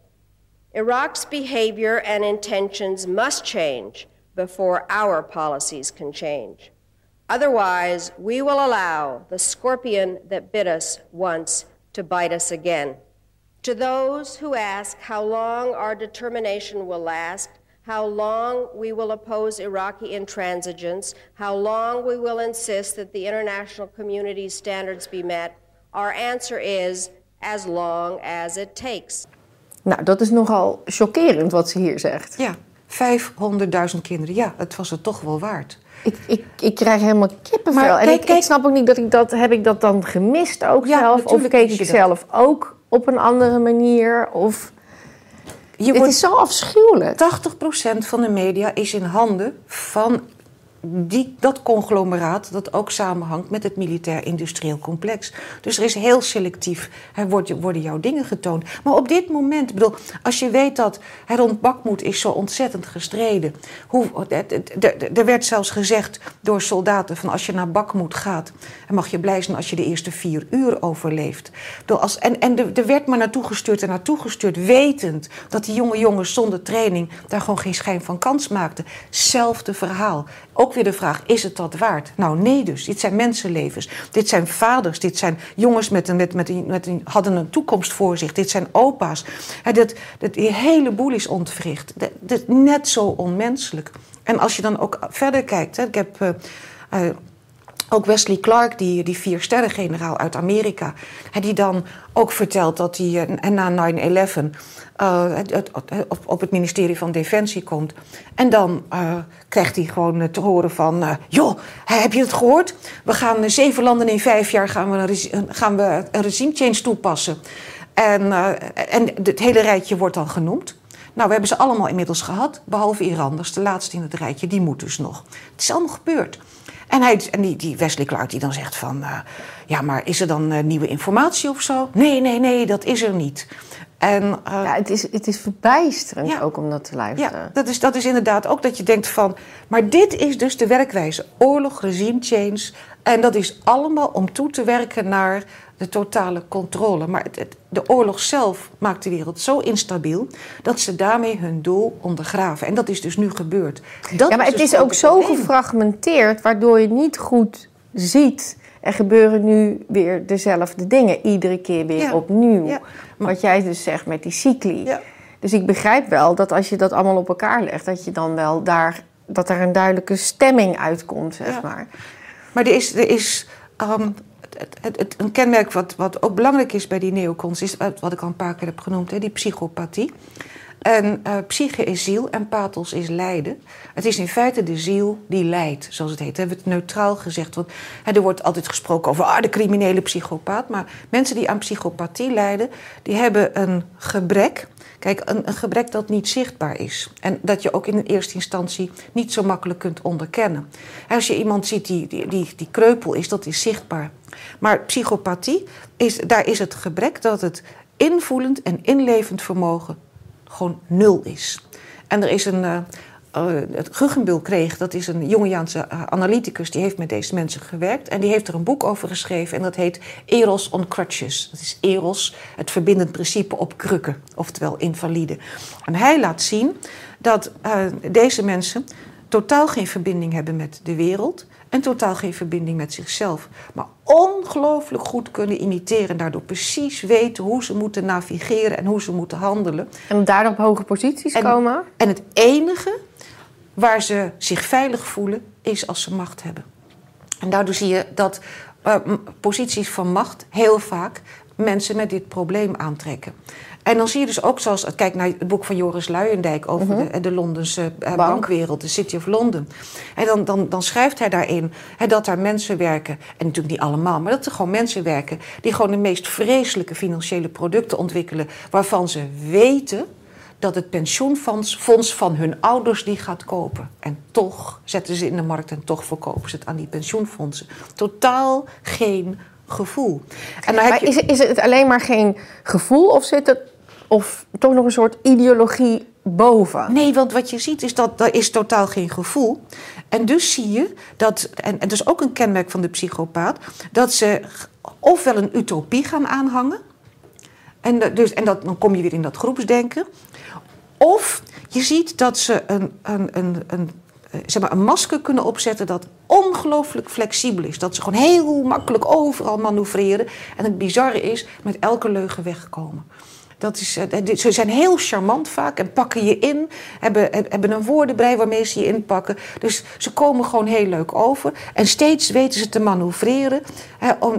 Iraq's behavior and intentions must change before our policies can change. Otherwise, we will allow the scorpion that bit us once to bite us again. To those who ask how long our determination will last, how long we will oppose Iraqi intransigence, how long we will insist that the international community's standards be met, our answer is as long as it takes. Nou, dat is nogal chockerend wat ze hier zegt. Ja, 500.000 kinderen. Ja, het was het toch wel waard. Ik, ik, ik krijg helemaal kippenvel. Maar en kijk, ik, kijk. ik snap ook niet dat ik dat... Heb ik dat dan gemist ook Ja, zelf? Of keek ik zelf ook op een andere manier? Of... Je Het wordt is zo afschuwelijk. 80% van de media is in handen van die, dat conglomeraat dat ook samenhangt met het militair-industrieel complex. Dus er is heel selectief, wordt, worden jouw dingen getoond. Maar op dit moment, bedoel, als je weet dat rond Bakmoed is zo ontzettend gestreden. Het- het- het- er werd zelfs gezegd door soldaten van als je naar Bakmoed gaat, dan mag je blij zijn als je de eerste vier uur overleeft. Als, en en er werd maar naartoe gestuurd en naartoe gestuurd, wetend dat die jonge jongens zonder training daar gewoon geen schijn van kans maakten. Zelfde verhaal. Ook weer de vraag, is het dat waard? Nou, nee dus. Dit zijn mensenlevens. Dit zijn vaders. Dit zijn jongens met een, met, met een, met een, hadden een toekomst voor zich. Dit zijn opa's. Hè, dat, dat, die hele boel is ontwricht. Dat, dat, net zo onmenselijk. En als je dan ook verder kijkt. Hè, ik heb... eh, eh, ook Wesley Clark, die, die vier sterren generaal uit Amerika, die dan ook vertelt dat hij eh, na 9-11 eh, op, op het ministerie van Defensie komt. En dan eh, krijgt hij gewoon te horen van... joh, heb je het gehoord? We gaan zeven landen in vijf jaar gaan we een, gaan we een regime change toepassen. En, en het hele rijtje wordt dan genoemd. Nou, we hebben ze allemaal inmiddels gehad, behalve Iran. Dat is de laatste in het rijtje, die moet dus nog. Het is allemaal gebeurd. En, hij, en die, die Wesley Clark die dan zegt van... eh, ja, maar is er dan eh, nieuwe informatie of zo? Nee, nee, nee, dat is er niet. En, eh, Ja, het is, het is verbijsterend Ja. ook om dat te luisteren. ja, dat is, dat is inderdaad ook dat je denkt van... maar dit is dus de werkwijze. Oorlog, regime change. En dat is allemaal om toe te werken naar de totale controle. Maar het, het- de oorlog zelf maakt de wereld zo instabiel... dat ze daarmee hun doel ondergraven. En dat is dus nu gebeurd. Dat ja, maar het dus is het ook zo gefragmenteerd, waardoor je niet goed ziet. Er gebeuren nu weer dezelfde dingen, iedere keer weer Ja. opnieuw. Ja. Maar- Wat jij dus zegt met die cycli. Ja. Dus ik begrijp wel dat als je dat allemaal op elkaar legt, dat je dan wel daar, dat er een duidelijke stemming uitkomt, zeg maar. Maar er is, er is ehm, het, een kenmerk wat, wat ook belangrijk is bij die neocons... is wat wat ik al een paar keer heb genoemd, hè, die psychopathie. En eh, psyche is ziel en pathos is lijden. Het is in feite de ziel die lijdt, zoals het heet. We hebben het neutraal gezegd. Want hè, er wordt altijd gesproken over ah, de criminele psychopaat. Maar mensen die aan psychopathie lijden, die hebben een gebrek... Kijk, een, een gebrek dat niet zichtbaar is. En dat je ook in eerste instantie niet zo makkelijk kunt onderkennen. Als je iemand ziet die, die, die, die kreupel is, dat is zichtbaar. Maar psychopathie, is, daar is het gebrek dat het invoelend en inlevend vermogen gewoon nul is. En er is een. eh eh, het Guggenbul kreeg, dat is een Jungiaanse eh, analyticus, die heeft met deze mensen gewerkt. En die heeft er een boek over geschreven en dat heet Eros on Crutches. Dat is Eros, het verbindend principe op krukken, oftewel invalide. En hij laat zien dat deze mensen totaal geen verbinding hebben met de wereld en totaal geen verbinding met zichzelf. Maar ongelooflijk goed kunnen imiteren en daardoor precies weten hoe ze moeten navigeren en hoe ze moeten handelen. En daardoor op hoge posities En- komen. En het enige waar ze zich veilig voelen is als ze macht hebben. En daardoor zie je dat eh, posities van macht heel vaak mensen met dit probleem aantrekken. En dan zie je dus ook, zoals kijk naar het boek van Joris Luijendijk over de, de Londense eh, bankwereld, de City of London. En dan, dan, dan schrijft hij daarin hè, dat daar mensen werken, en natuurlijk niet allemaal, maar dat er gewoon mensen werken die gewoon de meest vreselijke financiële producten ontwikkelen, waarvan ze weten dat het pensioenfonds fonds van hun ouders die gaat kopen. En toch zetten ze in de markt en toch verkopen ze het aan die pensioenfondsen. Totaal geen gevoel. En dan heb Maar je, is, is het alleen maar geen gevoel of zit het of toch nog een soort ideologie boven? Nee, want wat je ziet is dat er is totaal geen gevoel. En dus zie je dat, en, en dat is ook een kenmerk van de psychopaat, dat ze ofwel een utopie gaan aanhangen. En, dat- dus, en dat, dan kom je weer in dat groepsdenken. Of je ziet dat ze een, een, een, een, eh, zeg maar, een masker kunnen opzetten dat ongelooflijk flexibel is. Dat ze gewoon heel makkelijk overal manoeuvreren. En het bizarre is, met elke leugen wegkomen. Dat is, eh, ze zijn heel charmant vaak en pakken je in. Hebben, hebben een woordenbrei waarmee ze je inpakken. Dus ze komen gewoon heel leuk over. En steeds weten ze te manoeuvreren.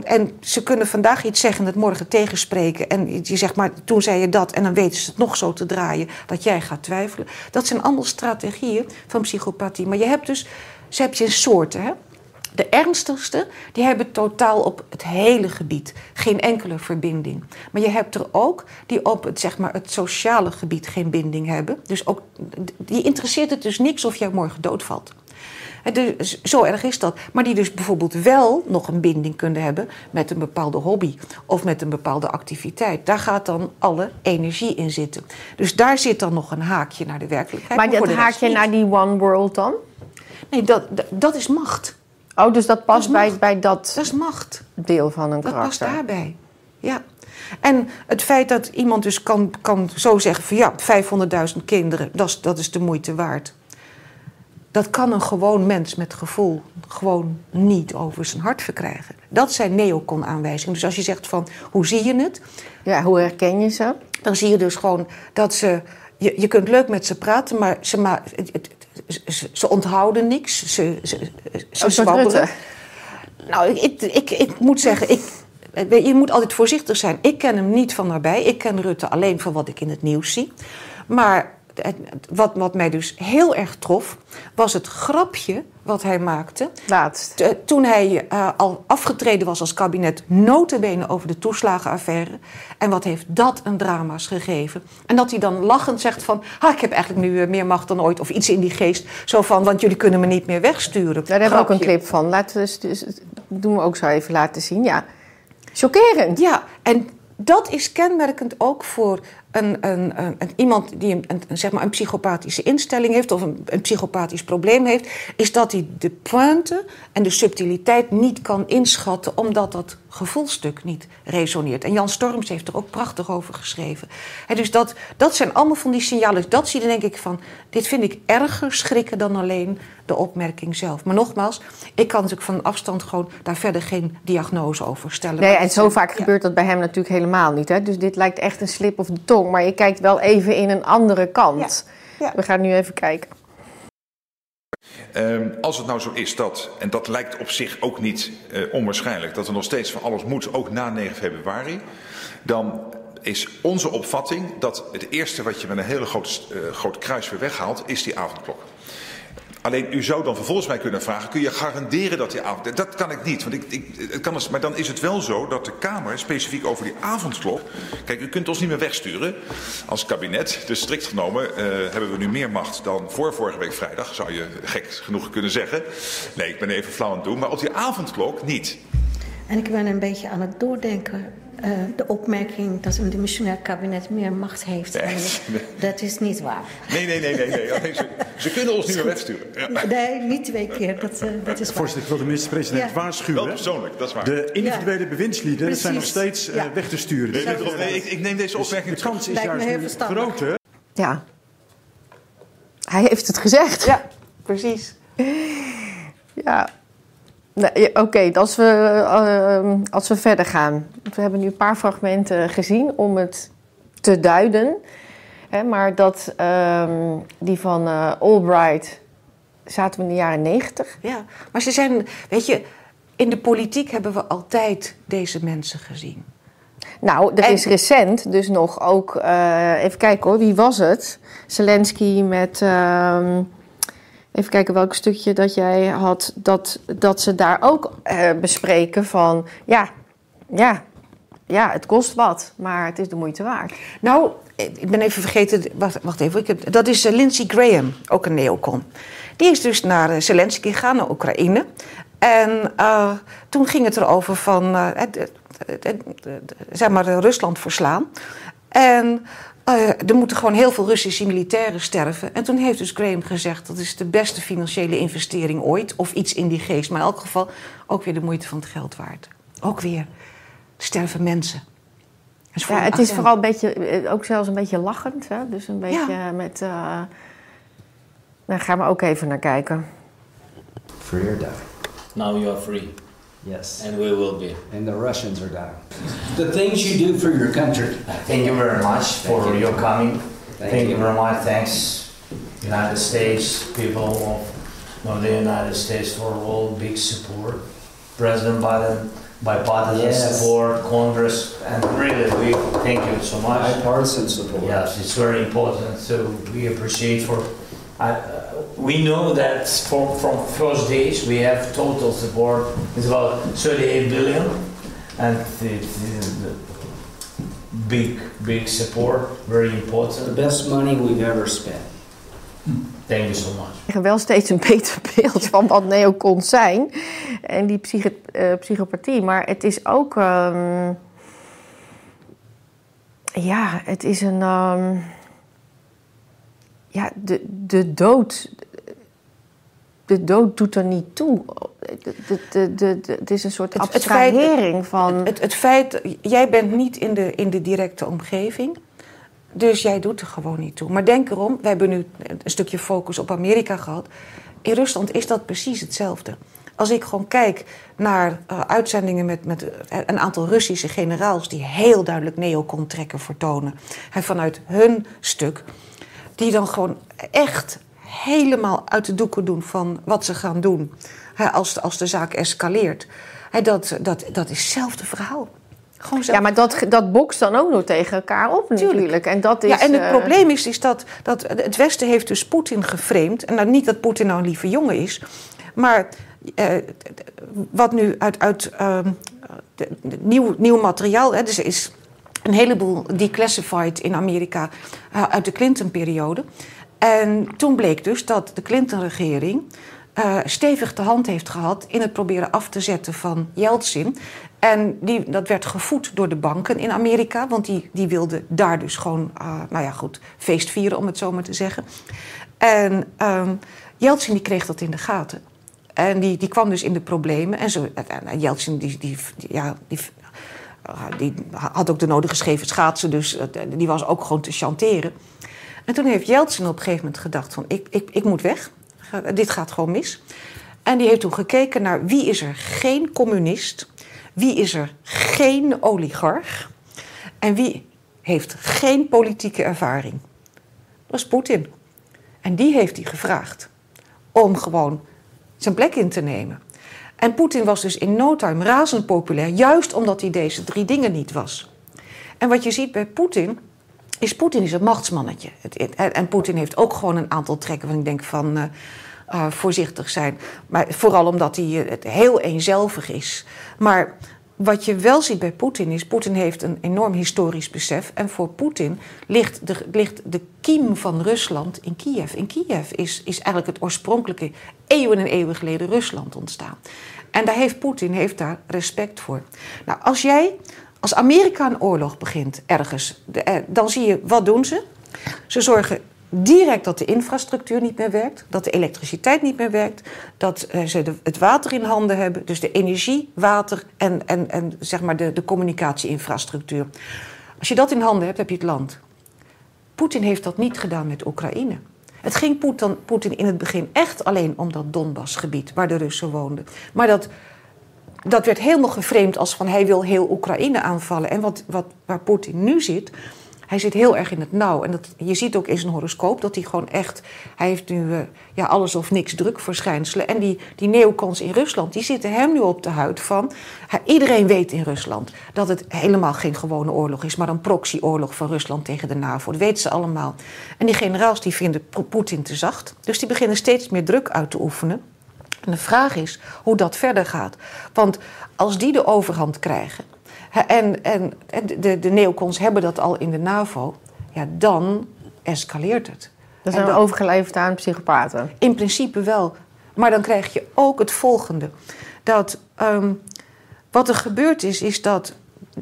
En ze kunnen vandaag iets zeggen en het morgen tegenspreken. En je zegt maar, toen zei je dat. En dan weten ze het nog zo te draaien dat jij gaat twijfelen. Dat zijn allemaal strategieën van psychopathie. Maar je hebt dus, ze heb je soorten. Hè? De ernstigste, die hebben totaal op het hele gebied geen enkele verbinding. Maar je hebt er ook die op het, zeg maar, het sociale gebied geen binding hebben. Dus ook, die interesseert het dus niks of jij morgen doodvalt. Dus, zo erg is dat. Maar die dus bijvoorbeeld wel nog een binding kunnen hebben met een bepaalde hobby of met een bepaalde activiteit. Daar gaat dan alle energie in zitten. Dus daar zit dan nog een haakje naar de werkelijkheid. Maar voor dat haakje naar die one world dan? Nee, dat, dat, dat is macht. Oh, dus dat past bij, macht. bij dat Dat is macht. deel van een Dat past karakter. daarbij. Ja. En het feit dat iemand dus kan, kan zo zeggen van ja, 500.000 kinderen, dat is, dat is de moeite waard. Dat kan een gewoon mens met gevoel gewoon niet over zijn hart verkrijgen. Dat zijn neocon-aanwijzingen. Dus als je zegt van hoe zie je het, Ja, hoe herken je ze? dan zie je dus gewoon dat ze. Je, je kunt leuk met ze praten, maar ze, ma het- ze, ze onthouden niks. Ze, ze, ze zwabberen. Rutte. Nou, ik, ik, ik moet zeggen, ik, je moet altijd voorzichtig zijn. Ik ken hem niet van nabij. Ik ken Rutte alleen van wat ik in het nieuws zie. Maar het- wat, wat mij dus heel erg trof, was het grapje wat hij maakte. Laatst. Toen hij eh, al afgetreden was als kabinet, notabene over de toeslagenaffaire. En wat heeft dat een drama's gegeven? En dat hij dan lachend zegt van... Ah, ik heb eigenlijk nu eh, meer macht dan ooit. Of iets in die geest. Zo van, want jullie kunnen me niet meer wegsturen. Daar hebben we ook een clip van. Laten we dus, dus, doen we ook zo even laten zien. Ja. Chockerend. Ja, en dat is kenmerkend ook voor een, een, een, iemand die een, zeg maar een psychopathische instelling heeft of een, een psychopathisch probleem heeft, is dat hij de pointe en de subtiliteit niet kan inschatten, omdat dat gevoelstuk niet resoneert. En Jan Storms heeft er ook prachtig over geschreven. Dus dat, dat zijn allemaal van die signalen. Dat zie je denk ik van, dit vind ik erger schrikken dan alleen de opmerking zelf. Maar nogmaals, ik kan natuurlijk van afstand gewoon daar verder geen diagnose over stellen. Nee, Maar en zo vaak ja. gebeurt dat bij hem natuurlijk helemaal niet. Hè? Dus dit lijkt echt een slip of de tong. Maar je kijkt wel even in een andere kant. Ja, ja. We gaan nu even kijken. Ehm, als het nou zo is dat, en dat lijkt op zich ook niet eh, onwaarschijnlijk, dat er nog steeds van alles moet, ook na 9 februari, dan is onze opvatting dat het eerste wat je met een hele grote, eh, groot kruis weer weghaalt, is die avondklok. Alleen u zou dan vervolgens mij kunnen vragen: kun je garanderen dat die avond. Dat kan ik niet. Want ik, ik, het kan, dus- maar dan is het wel zo dat de Kamer specifiek over die avondklok. Kijk, u kunt ons niet meer wegsturen als kabinet. Dus strikt genomen eh, hebben we nu meer macht dan voor vorige week vrijdag. Zou je gek genoeg kunnen zeggen. Nee, ik ben even flauw aan het doen. Maar op die avondklok niet. En ik ben een beetje aan het doordenken. eh, de opmerking dat een dimissionair kabinet meer macht heeft. Nee. Dat is niet waar. Nee, nee, nee, nee. nee. Ze, ze kunnen ons niet meer wegsturen. Ja. Nee, niet twee keer. Dat, eh, dat is waar. Voorzitter, ik wil de minister-president Ja. Wel waarschuwen. persoonlijk, dat is waar. De individuele bewindslieden zijn nog steeds eh, Ja. weg te sturen. Nee, Dus nee, nee, ik, ik neem deze de opmerking terug. kans is juist heel nu verstandig. groter. Ja. Hij heeft het gezegd. Ja, precies. Ja. Nee, Oké, als, we, eh, als we verder gaan. We hebben nu een paar fragmenten gezien om het te duiden. Hè, maar dat, ehm, die van eh, Albright zaten we in de jaren negentig. Ja, maar ze zijn, weet je, in de politiek hebben we altijd deze mensen gezien. Nou, er En- is recent dus nog ook... eh, even kijken hoor, wie was het? Zelensky met... ehm, even kijken welk stukje dat jij had. Dat, dat ze daar ook eh, bespreken van... Ja, ja, ja, het kost wat, maar het is de moeite waard. Nou, ik ben even vergeten, wacht, wacht even, ik heb, dat is eh, Lindsey Graham, ook een neocon. Die is dus naar eh, Zelensky gegaan, naar Oekraïne. En toen ging het erover van, zeg maar, Rusland verslaan. En eh, er moeten gewoon heel veel Russische militairen sterven. En toen heeft dus Graham gezegd, dat is de beste financiële investering ooit. Of iets in die geest, maar in elk geval ook weer de moeite van het geld waard. Ook weer, er sterven mensen. Is Ja, het is vooral een beetje, eh, ook zelfs een beetje lachend. Hè? Dus een beetje met... eh, Daar gaan we ook even naar kijken. Free or die. Now you are free. Yes. And we will be. And the Russians are down. The things you do for your country. Thank you very much for you. your coming. Thank Thank, you. you very much. Thanks, United States people of, of the United States for all big support. President Biden, bipartisan Yes. support, Congress, and really we thank you so much. Bipartisan support. Yes, it's very important. So we appreciate for. I, uh, we know that from from first days we have total support. It's about 38 billion, and it, it, big big support. Very The important. best money we've ever spent. Thank you so much. We krijgen wel steeds een beter beeld van wat neocons zijn en die psychi- eh, psychopathie. Maar het is ook. ehm, ja, het is een. ehm, ja, de, de dood. De dood doet er niet toe. De, de, de, de, de- het is een soort Het- het feit- abstrahering van. Het, het feit, jij bent niet in de, in de directe omgeving. Dus jij doet er gewoon niet toe. Maar denk erom, we hebben nu een stukje focus op Amerika gehad. In Rusland is dat precies hetzelfde. Als ik gewoon kijk naar eh, uitzendingen met, met eh, een aantal Russische generaals... die heel duidelijk neocon-trekken vertonen. En vanuit hun stuk, die dan gewoon echt helemaal uit de doeken doen van wat ze gaan doen. Hè, als, de- als de zaak escaleert. Dat, dat, dat is hetzelfde verhaal. Gewoon ja, maar dat, dat bokst dan ook nog tegen elkaar op natuurlijk. En dat is. ja, en het eh, probleem is, is dat, dat het Westen heeft dus Poetin geframed. En nou, niet dat Poetin nou een lieve jongen is. Maar eh, wat nu uit, uit ehm, de- de- nieuw, nieuw materiaal... Hè, dus is een heleboel declassified in Amerika eh, uit de Clinton-periode. En toen bleek dus dat de Clinton-regering... eh, stevig de hand heeft gehad in het proberen af te zetten van Yeltsin. En die, dat werd gevoed door de banken in Amerika, want die, die wilden daar dus gewoon, eh, nou ja, goed, feest vieren, om het zo maar te zeggen. En ehm Yeltsin die kreeg dat in de gaten. En die, die kwam dus in de problemen. En zo, en Yeltsin die, die, ja, die, eh, die had ook de nodige scheve schaatsen, dus eh, die was ook gewoon te chanteren. En toen heeft Yeltsin op een gegeven moment gedacht van, ik, ik, ik moet weg. Dit gaat gewoon mis. En die heeft toen gekeken naar wie is er geen communist, wie is er geen oligarch en wie heeft geen politieke ervaring. Dat is Poetin. En die heeft hij gevraagd om gewoon zijn plek in te nemen. En Poetin was dus in no time razend populair, juist omdat hij deze drie dingen niet was. En wat je ziet bij Poetin, is Poetin is een machtsmannetje. En Poetin heeft ook gewoon een aantal trekken van ik denk van eh, eh, voorzichtig zijn. Maar vooral omdat hij eh, het heel eenzelvig is. Maar wat je wel ziet bij Poetin is, Poetin heeft een enorm historisch besef. En voor Poetin ligt de, ligt de kiem van Rusland in Kiev. In Kiev is, is eigenlijk het oorspronkelijke eeuwen en eeuwen geleden Rusland ontstaan. En daar heeft Poetin heeft daar respect voor. Nou, als jij als Amerika een oorlog begint ergens, eh, dan zie je wat doen ze. Ze zorgen direct dat de infrastructuur niet meer werkt, dat de elektriciteit niet meer werkt, dat eh, ze het water in handen hebben, dus de energie, water en, en, en zeg maar de, de communicatieinfrastructuur. Als je dat in handen hebt, heb je het land. Poetin heeft dat niet gedaan met Oekraïne. Het ging Poetin in het begin echt alleen om dat Donbassgebied waar de Russen woonden. Maar dat, dat werd helemaal geframed als van hij wil heel Oekraïne aanvallen. En wat, wat, waar Poetin nu zit, hij zit heel erg in het nauw. En dat, je ziet ook in zijn horoscoop dat hij gewoon echt... Hij heeft nu eh, ja, alles of niks drukverschijnselen. En die, die neocons in Rusland, die zitten hem nu op de huid van... iedereen weet in Rusland dat het helemaal geen gewone oorlog is... maar een proxyoorlog van Rusland tegen de NAVO. Dat weten ze allemaal. En die generaals die vinden Poetin te zacht. Dus die beginnen steeds meer druk uit te oefenen. En de vraag is hoe dat verder gaat. Want als die de overhand krijgen... en, en, en de, de neocons hebben dat al in de NAVO... ja, dan escaleert het. Dat zijn overgeleverd aan psychopaten. In principe wel. Maar dan krijg je ook het volgende. Dat ehm, wat er gebeurd is, is dat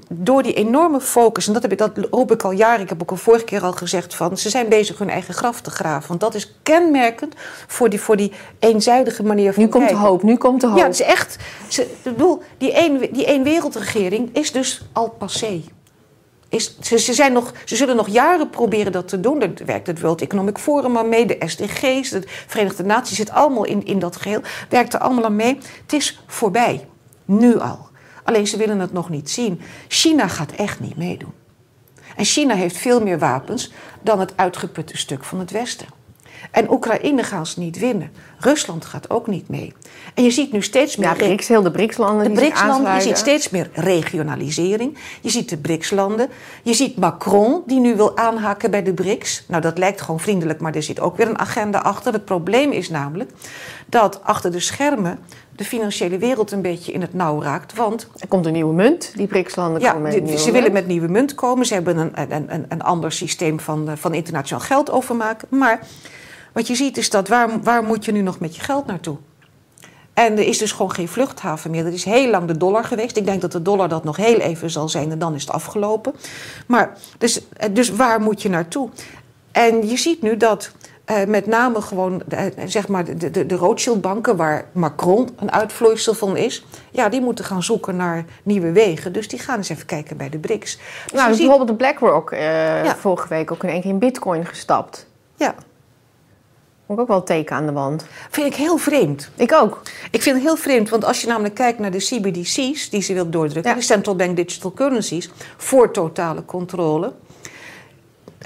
door die enorme focus... en dat, heb ik, dat roep ik al jaren, ik heb ook al vorige keer al gezegd... van ze zijn bezig hun eigen graf te graven. Want dat is kenmerkend voor die, voor die eenzijdige manier van Nu komt de hoop, nu komt de hoop. Ja, het is echt... Ze, ik bedoel, die één, die één wereldregering is dus al passé. is, ze, ze, zijn nog, ze zullen nog jaren proberen dat te doen. Daar werkt het World Economic Forum aan mee, de SDG's, de Verenigde Naties zit allemaal in, in dat geheel. Werkt er allemaal aan mee. Het is voorbij. Nu al. Alleen ze willen het nog niet zien. China gaat echt niet meedoen. En China heeft veel meer wapens dan het uitgeputte stuk van het Westen. En Oekraïne gaan ze niet winnen. Rusland gaat ook niet mee. En je ziet nu steeds meer... Ja, BRICS, heel de BRICS-landen de BRICS-landen, je ziet steeds meer regionalisering. Je ziet de BRICS-landen. Je ziet Macron, die nu wil aanhaken bij de BRICS. Nou, dat lijkt gewoon vriendelijk, maar er zit ook weer een agenda achter. Het probleem is namelijk dat achter de schermen de financiële wereld een beetje in het nauw raakt. Want Er komt een nieuwe munt. Die BRICS-landen ja, komen met die- ze willen met nieuwe munt komen. Ze hebben een, een, een, een ander systeem van, eh, van internationaal geld overmaken. Maar wat je ziet is dat waar, waar moet je nu nog met je geld naartoe? En er is dus gewoon geen vluchthaven meer. Dat is heel lang de dollar geweest. Ik denk dat de dollar dat nog heel even zal zijn en dan is het afgelopen. Maar dus, eh, dus waar moet je naartoe? En je ziet nu dat eh, met name gewoon eh, zeg maar de, de, de Rothschild-banken, waar Macron een uitvloeisel van is, ja, die moeten gaan zoeken naar nieuwe wegen. Dus die gaan eens even kijken bij de BRICS. Dus Nou, je dus ziet- bijvoorbeeld de BlackRock eh Ja. vorige week ook in één keer in bitcoin gestapt. Ja. Vond ik ook wel teken aan de wand. Vind ik heel vreemd. Ik ook. Ik vind het heel vreemd, want als je namelijk kijkt naar de CBDC's die ze wil doordrukken, Ja. de Central Bank Digital Currencies, voor totale controle,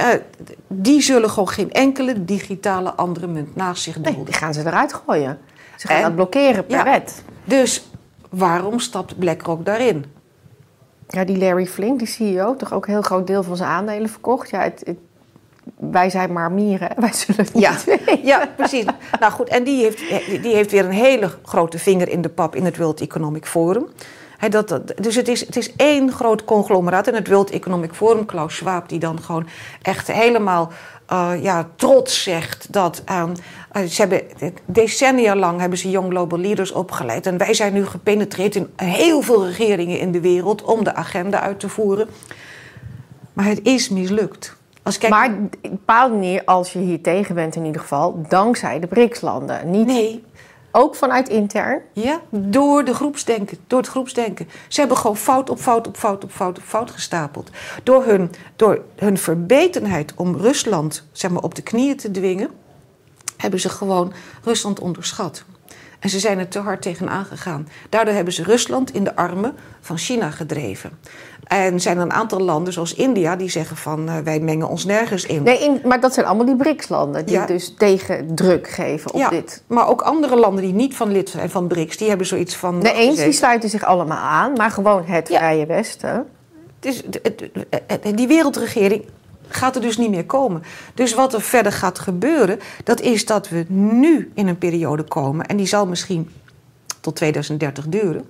eh, die zullen gewoon geen enkele digitale andere munt naast zich Nee, dulden. die gaan ze eruit gooien. Ze gaan En- dat blokkeren per Ja. wet. Dus waarom stapt BlackRock daarin? Ja, die Larry Flink, die CEO, toch ook een heel groot deel van zijn aandelen verkocht. Ja, het, het- wij zijn maar mieren, wij zullen het Ja, niet weten. ja precies. nou goed, en die heeft, die heeft weer een hele grote vinger in de pap in het World Economic Forum. Dat, dat- dus het is, het is één groot conglomeraat. En het World Economic Forum, Klaus Schwab, die dan gewoon echt helemaal eh, ja, trots zegt dat. ehm, eh, ze hebben decennia lang hebben ze Young Global Leaders opgeleid. En wij zijn nu gepenetreerd in heel veel regeringen in de wereld om de agenda uit te voeren. Maar het is mislukt. Als kijk Maar op een bepaalde manier, als je hier tegen bent in ieder geval, dankzij de BRICS-landen. Niet Nee, ook vanuit intern. Ja, door, de groepsdenken, door het groepsdenken. Ze hebben gewoon fout op fout op fout op fout op fout gestapeld. Door hun, door hun verbetenheid om Rusland zeg maar, op de knieën te dwingen, hebben ze gewoon Rusland onderschat. En ze zijn er te hard tegen aangegaan. Daardoor hebben ze Rusland in de armen van China gedreven. En zijn er een aantal landen, zoals India, die zeggen van eh, wij mengen ons nergens in. Nee, in- maar dat zijn allemaal die BRICS-landen die Ja. dus tegen druk geven op ja, dit. maar ook andere landen die niet van lid zijn van BRICS, die hebben zoiets van. De eens die sluiten zich allemaal aan, maar gewoon het Ja. Vrije Westen. Het is, het- het- het- die wereldregering gaat er dus niet meer komen. Dus wat er verder gaat gebeuren, dat is dat we nu in een periode komen, en die zal misschien tot 2030 duren,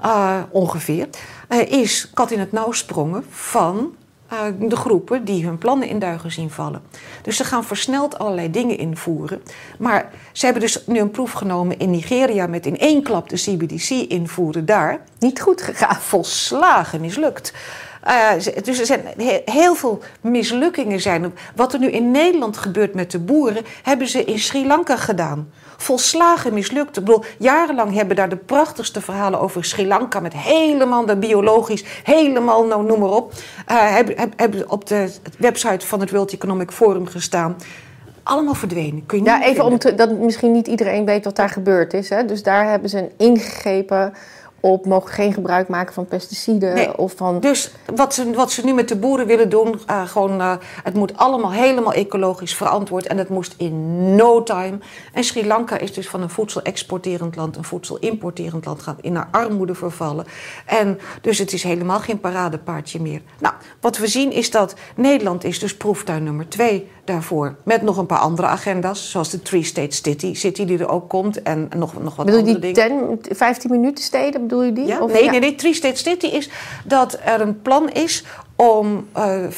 eh, ongeveer, eh, is kat in het nauw sprongen van eh, de groepen die hun plannen in duigen zien vallen. Dus ze gaan versneld allerlei dingen invoeren. Maar ze hebben dus nu een proef genomen in Nigeria met in één klap de CBDC invoeren daar Niet goed gegaan. volslagen mislukt. Eh, dus er zijn he- heel veel mislukkingen zijn. Wat er nu in Nederland gebeurt met de boeren, hebben ze in Sri Lanka gedaan. Volslagen mislukt. Ik bedoel, jarenlang hebben daar de prachtigste verhalen over Sri Lanka met helemaal de biologisch, helemaal nou, noem maar op. eh, hebben, hebben- op de website van het World Economic Forum gestaan. Allemaal verdwenen. Kun je Ja, even om te, dat misschien niet iedereen weet wat daar gebeurd is. Hè? Dus daar hebben ze ingegrepen op mogen geen gebruik maken van pesticiden Nee. of van. Dus wat ze, wat ze nu met de boeren willen doen, eh, gewoon, eh, het moet allemaal helemaal ecologisch verantwoord en het moest in no time. En Sri Lanka is dus van een voedsel-exporterend land een voedsel-importerend land gaan in naar armoede vervallen. En dus het is helemaal geen paradepaardje meer. Nou, wat we zien is dat Nederland is dus proeftuin nummer twee daarvoor. Met nog een paar andere agenda's, zoals de Three-State City, City die er ook komt en nog, nog wat bedoel andere die dingen. 10, 15 minuten steden, bedoel je die? Ja? Of- nee, ja. nee, nee. Three State City is dat er een plan is om eh, eh,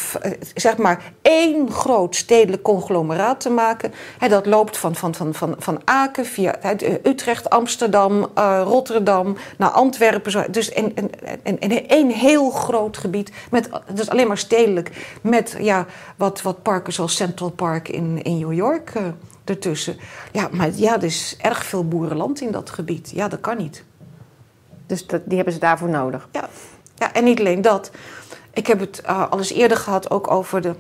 zeg maar één groot stedelijk conglomeraat te maken. Dat loopt van, van, van, van, van Aken via Utrecht, Amsterdam, eh, Rotterdam naar Antwerpen. Zo. Dus in, in, in, in één heel groot gebied. Met, dus alleen maar stedelijk. Met ja, wat, wat parken zoals Central Park in, in New York ertussen. Ja, maar ja, er is erg veel boerenland in dat gebied. Ja, dat kan niet. Dus dat, die hebben ze daarvoor nodig. Ja, ja en niet alleen dat. Ik heb het uh, al eens eerder gehad ook over de,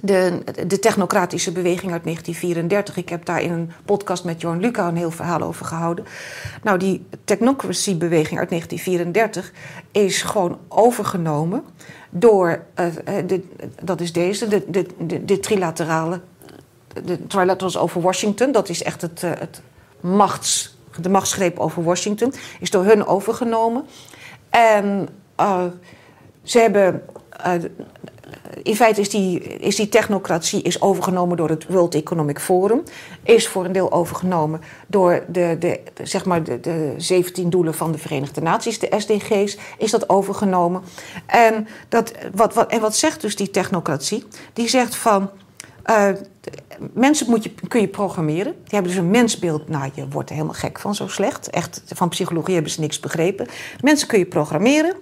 de, de technocratische beweging uit 1934. Ik heb daar in een podcast met Jorn Luca een heel verhaal over gehouden. Nou, die technocracy-beweging uit 1934 is gewoon overgenomen door, uh, de, dat is deze, de, de, de, trilaterale, de trilaterals over Washington. Dat is echt het, het machts, de machtsgreep over Washington, is door hun overgenomen. En uh, ze hebben. Uh, in feite is die, is die technocratie is overgenomen door het World Economic Forum. Is voor een deel overgenomen door de, de, zeg maar de, de 17 doelen van de Verenigde Naties, de SDG's, is dat overgenomen. En, dat, wat, wat, en wat zegt dus die technocratie? Die zegt van. Uh, mensen moet je, kun je programmeren. Die hebben dus een mensbeeld. Nou, je wordt er helemaal gek van, zo slecht. Echt, van psychologie hebben ze niks begrepen. Mensen kun je programmeren.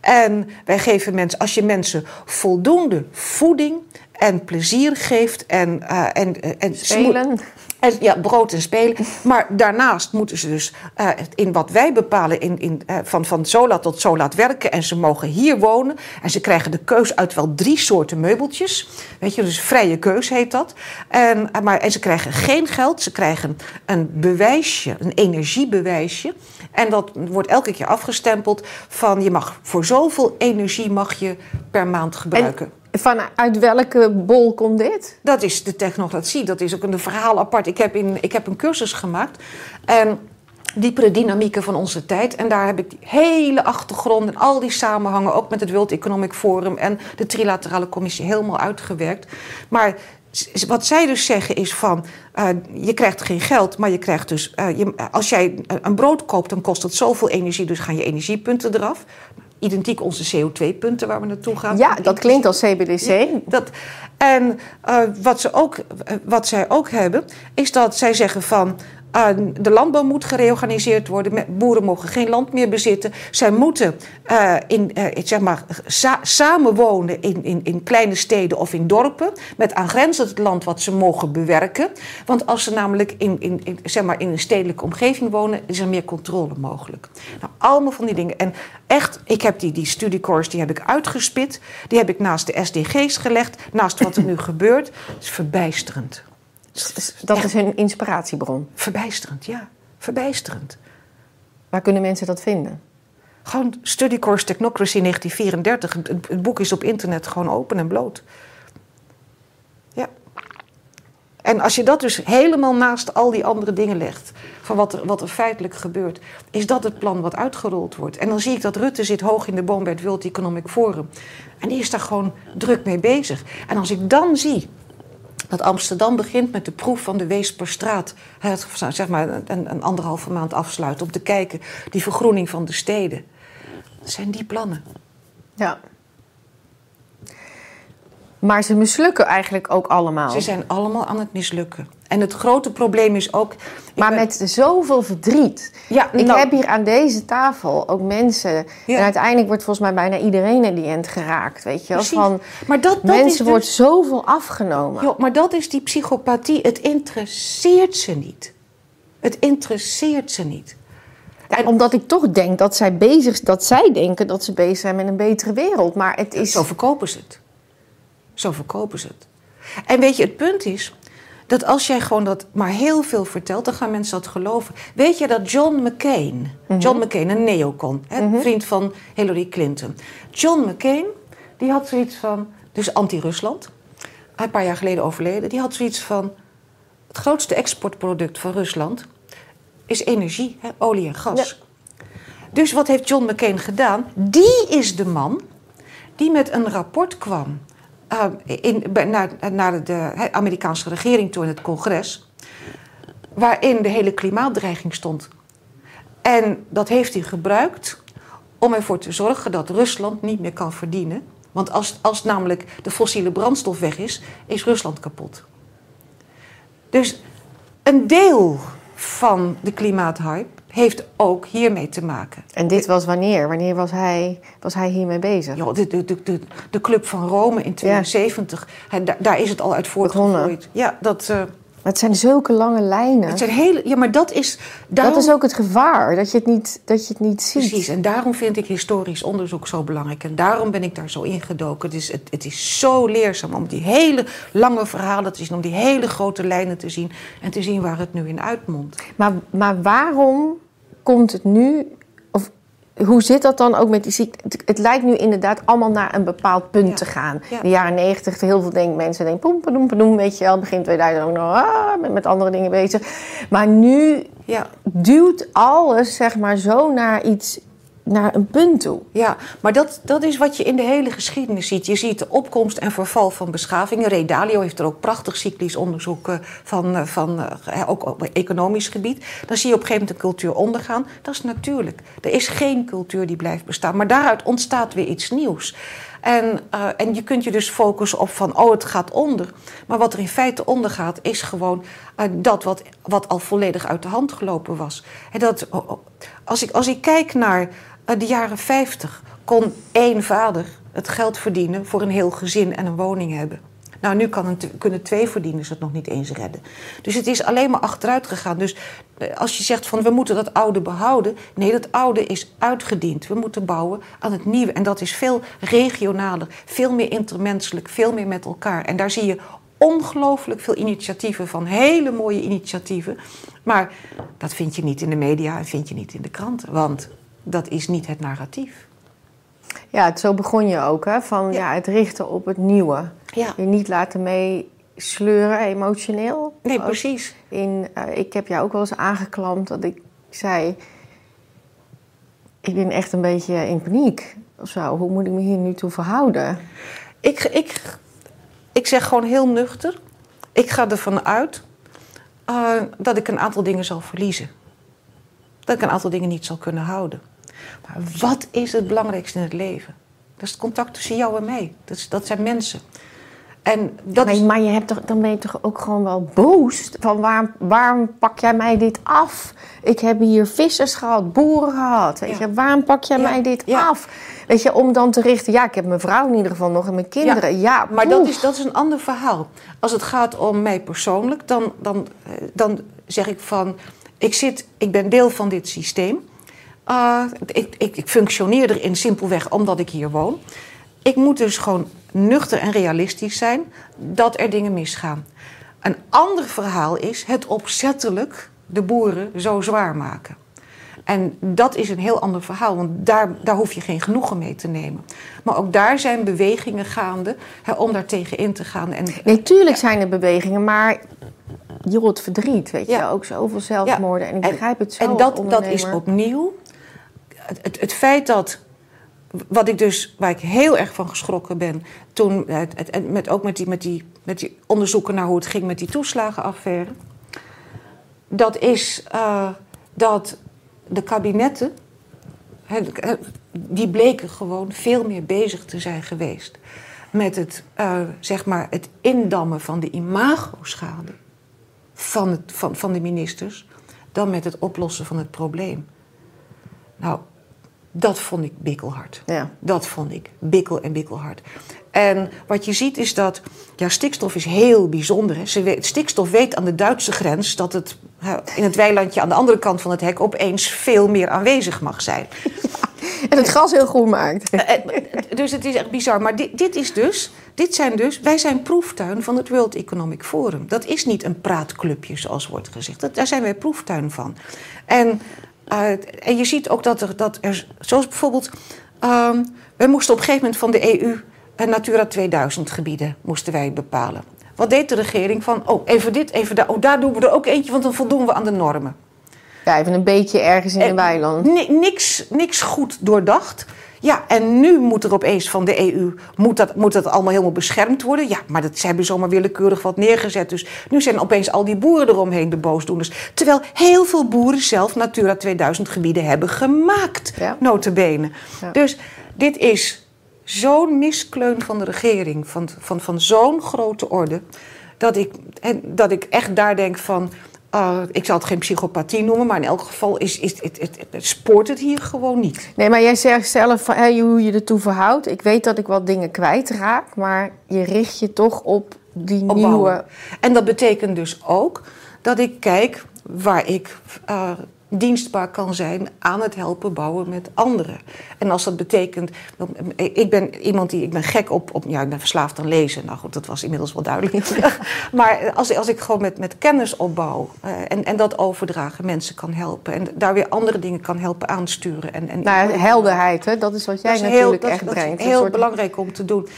En wij geven mensen, als je mensen voldoende voeding en plezier geeft en, uh, en, en spelen. En, ja, brood en spelen. Maar daarnaast moeten ze dus uh, in wat wij bepalen, in, in, uh, van, van zo laat tot zo laat werken. En ze mogen hier wonen. En ze krijgen de keus uit wel drie soorten meubeltjes. Weet je, dus vrije keus heet dat. En, maar, en ze krijgen geen geld. Ze krijgen een bewijsje, een energiebewijsje. En dat wordt elke keer afgestempeld van je mag voor zoveel energie mag je per maand gebruiken. En vanuit welke bol komt dit? Dat is de technocratie. Dat is ook een verhaal apart. Ik heb, in, ik heb een cursus gemaakt. En diepere dynamieken van onze tijd. En daar heb ik die hele achtergrond en al die samenhangen, ook met het World Economic Forum en de Trilaterale Commissie, helemaal uitgewerkt. Maar wat zij dus zeggen is van, uh, je krijgt geen geld, maar je krijgt dus, uh, je, als jij een brood koopt, dan kost dat zoveel energie, dus gaan je energiepunten eraf. Identiek onze CO2-punten waar we naartoe gaan. Ja, dat klinkt als CBDC. Dat, en uh, wat, ze ook, wat zij ook hebben, is dat zij zeggen van. Uh, de landbouw moet gereorganiseerd worden. Boeren mogen geen land meer bezitten. Zij moeten uh, in, uh, zeg maar, sa samenwonen in, in, in kleine steden of in dorpen. Met aangrenzend land wat ze mogen bewerken. Want als ze namelijk in, in, in, zeg maar, in een stedelijke omgeving wonen, is er meer controle mogelijk. Nou, allemaal van die dingen. En echt, ik heb die, die studiecourse die heb ik uitgespit. Die heb ik naast de SDG's gelegd. Naast wat er nu gebeurt. Het is verbijsterend. Dat is een inspiratiebron. Verbijsterend, ja. Verbijsterend. Waar kunnen mensen dat vinden? Gewoon Study Course Technocracy 1934. Het, het boek is op internet gewoon open en bloot. Ja. En als je dat dus helemaal naast al die andere dingen legt, van wat er, wat er feitelijk gebeurt, is dat het plan wat uitgerold wordt. En dan zie ik dat Rutte zit hoog in de boom bij het World Economic Forum. En die is daar gewoon druk mee bezig. En als ik dan zie dat Amsterdam begint met de proef van de Weesperstraat. Het, zeg maar een, een anderhalve maand afsluiten om te kijken, die vergroening van de steden. Dat zijn die plannen. Ja. Maar ze mislukken eigenlijk ook allemaal. Ze zijn allemaal aan het mislukken. En het grote probleem is ook. Maar ben... met zoveel verdriet. Ja, ik nou... heb hier aan deze tafel ook mensen. Ja. En uiteindelijk wordt volgens mij bijna iedereen in die end geraakt. Weet je wel? Van maar dat, dat mensen wordt dus... zoveel afgenomen. Jo, maar dat is die psychopathie. Het interesseert ze niet. Het interesseert ze niet. En omdat ik toch denk dat zij bezig dat zij denken dat ze bezig zijn met een betere wereld. Maar het is. Zo verkopen ze het. Zo verkopen ze het. En weet je, het punt is dat als jij gewoon dat maar heel veel vertelt, dan gaan mensen dat geloven. Weet je dat John McCain, mm -hmm. John McCain, een neocon, hè, mm -hmm. vriend van Hillary Clinton. John McCain, die had zoiets van, dus anti-Rusland, een paar jaar geleden overleden, die had zoiets van, het grootste exportproduct van Rusland is energie, hè, olie en gas. Ja. Dus wat heeft John McCain gedaan? Die is de man die met een rapport kwam in, naar, naar de Amerikaanse regering toe in het congres. Waarin de hele klimaatdreiging stond. En dat heeft hij gebruikt om ervoor te zorgen dat Rusland niet meer kan verdienen. Want als, als namelijk de fossiele brandstof weg is, is Rusland kapot. Dus een deel van de klimaathype heeft ook hiermee te maken. En dit was wanneer? Wanneer was hij, was hij hiermee bezig? Ja, de, de, de, de Club van Rome in 72, ja. daar, daar, is het al uit voortgevloeid. Ja, dat, uh, Het zijn zulke lange lijnen. Het zijn hele, ja, maar dat is. Dat is ook het gevaar, dat je het niet, dat je het niet ziet. Precies, en daarom vind ik historisch onderzoek zo belangrijk. En daarom ben ik daar zo ingedoken. Het is, het, het is zo leerzaam om die hele lange verhalen te zien, om die hele grote lijnen te zien en te zien waar het nu in uitmondt. Maar, maar waarom komt het nu, hoe zit dat dan ook met die ziekte? Het, het lijkt nu inderdaad allemaal naar een bepaald punt te gaan. ja. In de jaren negentig, heel veel denk, mensen denken, poem, padoem, padoem, weet je wel. Begin 2000 ook nog ah, met, met andere dingen bezig. Maar nu duwt alles, zeg maar, zo naar iets, naar een punt toe. Ja, maar dat, dat is wat je in de hele geschiedenis ziet. Je ziet de opkomst en verval van beschavingen. Ray Dalio heeft er ook prachtig cyclisch onderzoek eh, van, eh, van eh, ook op economisch gebied. Dan zie je op een gegeven moment een cultuur ondergaan. Dat is natuurlijk. Er is geen cultuur die blijft bestaan. Maar daaruit ontstaat weer iets nieuws. En, en je kunt je dus focussen op van, oh, het gaat onder. Maar wat er in feite ondergaat, is gewoon dat wat, wat al volledig uit de hand gelopen was. En dat, als, ik, als ik kijk naar eh, de jaren 50, kon één vader het geld verdienen voor een heel gezin en een woning hebben. Nou, nu kan een kunnen twee verdieners het nog niet eens redden. Dus het is alleen maar achteruit gegaan. Dus eh, als je zegt van we moeten dat oude behouden. Nee, dat oude is uitgediend. We moeten bouwen aan het nieuwe. En dat is veel regionaler, veel meer intermenselijk, veel meer met elkaar. En daar zie je ongelooflijk veel initiatieven van, hele mooie initiatieven. Maar dat vind je niet in de media en vind je niet in de kranten. Want dat is niet het narratief. Ja, het- zo begon je ook, hè? Van ja. het richten op het nieuwe. Ja. Je niet laten meesleuren emotioneel. Nee, Ook precies. In, eh, ik heb jou ook wel eens aangeklampt dat ik zei... Ik ben echt een beetje in paniek of zo. Hoe moet ik me hier nu toe verhouden? Ik, ik, ik zeg gewoon heel nuchter. Ik ga ervan uit eh, dat ik een aantal dingen zal verliezen. Dat ik een aantal dingen niet zal kunnen houden. Maar wat is het belangrijkste in het leven? Dat is het contact tussen jou en mij. Dat, is, dat zijn mensen. En dat maar, is- maar je hebt toch, dan ben je toch ook gewoon wel boos? Van waar, waarom pak jij mij dit af? Ik heb hier vissers gehad, boeren gehad. Weet je, waarom pak jij mij dit af? Weet je, om dan te richten... Ja, ik heb mijn vrouw in ieder geval nog en mijn kinderen. Ja, maar dat is, dat is een ander verhaal. Als het gaat om mij persoonlijk, dan, dan, eh, dan zeg ik van... Ik, zit, ik ben deel van dit systeem. Uh, ik, ik, ik functioneer erin simpelweg omdat ik hier woon. Ik moet dus gewoon nuchter en realistisch zijn dat er dingen misgaan. Een ander verhaal is het opzettelijk de boeren zo zwaar maken. En dat is een heel ander verhaal, want daar, daar hoef je geen genoegen mee te nemen. Maar ook daar zijn bewegingen gaande hè, om daar tegen in te gaan. En, Nee, tuurlijk zijn er bewegingen, maar... Joh, het verdriet, weet je. Ook zoveel zelfmoorden. En ik begrijp het zo En dat, dat is opnieuw het, het, het feit dat. Wat ik dus, waar ik heel erg van geschrokken ben. Toen, en met, ook met die, met, die, met die onderzoeken naar hoe het ging met die toeslagenaffaire. Dat is eh, dat de kabinetten. hè, die bleken gewoon veel meer bezig te zijn geweest. Met het, eh, zeg maar, het indammen van de imagoschade van, het, van, van de ministers. dan met het oplossen van het probleem. Nou, dat vond ik bikkelhard. Ja. Dat vond ik bikkel en bikkelhard. En wat je ziet is dat, ja, stikstof is heel bijzonder. Hè. Ze weet, stikstof weet aan de Duitse grens dat het in het weilandje aan de andere kant van het hek opeens veel meer aanwezig mag zijn. En het gas heel groen maakt. Dus het is echt bizar. Maar dit, dit is dus, dit zijn dus, wij zijn proeftuin van het World Economic Forum. Dat is niet een praatclubje zoals wordt gezegd. Dat, daar zijn wij proeftuin van. En, eh, en je ziet ook dat er, dat er zoals bijvoorbeeld, ehm we moesten op een gegeven moment van de EU Natura 2000 gebieden moesten wij bepalen. Wat deed de regering van, oh even dit, even daar, oh daar doen we er ook eentje, want dan voldoen we aan de normen. Ja, even een beetje ergens in een weiland. Ni- niks, niks goed doordacht. Ja, en nu moet er opeens van de EU, moet dat, moet dat allemaal helemaal beschermd worden? Ja, maar dat, ze hebben zomaar willekeurig wat neergezet. Dus nu zijn opeens al die boeren eromheen de boosdoeners. Terwijl heel veel boeren zelf Natura 2000 gebieden hebben gemaakt, notabene. Dus dit is zo'n miskleun van de regering, van, van, van zo'n grote orde... Dat ik, en dat ik echt daar denk van... Uh, ik zal het geen psychopathie noemen, maar in elk geval is, is, het, het spoort het hier gewoon niet. Nee, maar jij zegt zelf van, hoe je ertoe verhoudt. Ik weet dat ik wat dingen kwijtraak, maar je richt je toch op die opbouwen. nieuwe... En dat betekent dus ook dat ik kijk waar ik eh, dienstbaar kan zijn aan het helpen bouwen met anderen. En als dat betekent, ik ben iemand die, ik ben gek op, op ja, ik ben verslaafd aan lezen. Nou goed, dat was inmiddels wel duidelijk. maar als, als ik gewoon met, met kennis opbouw eh, en, en dat overdragen, mensen kan helpen. En daar weer andere dingen kan helpen aansturen. En, en Nou, helderheid, hè? dat is wat jij is natuurlijk heel, echt dat, dat brengt. is heel soort- belangrijk om te doen.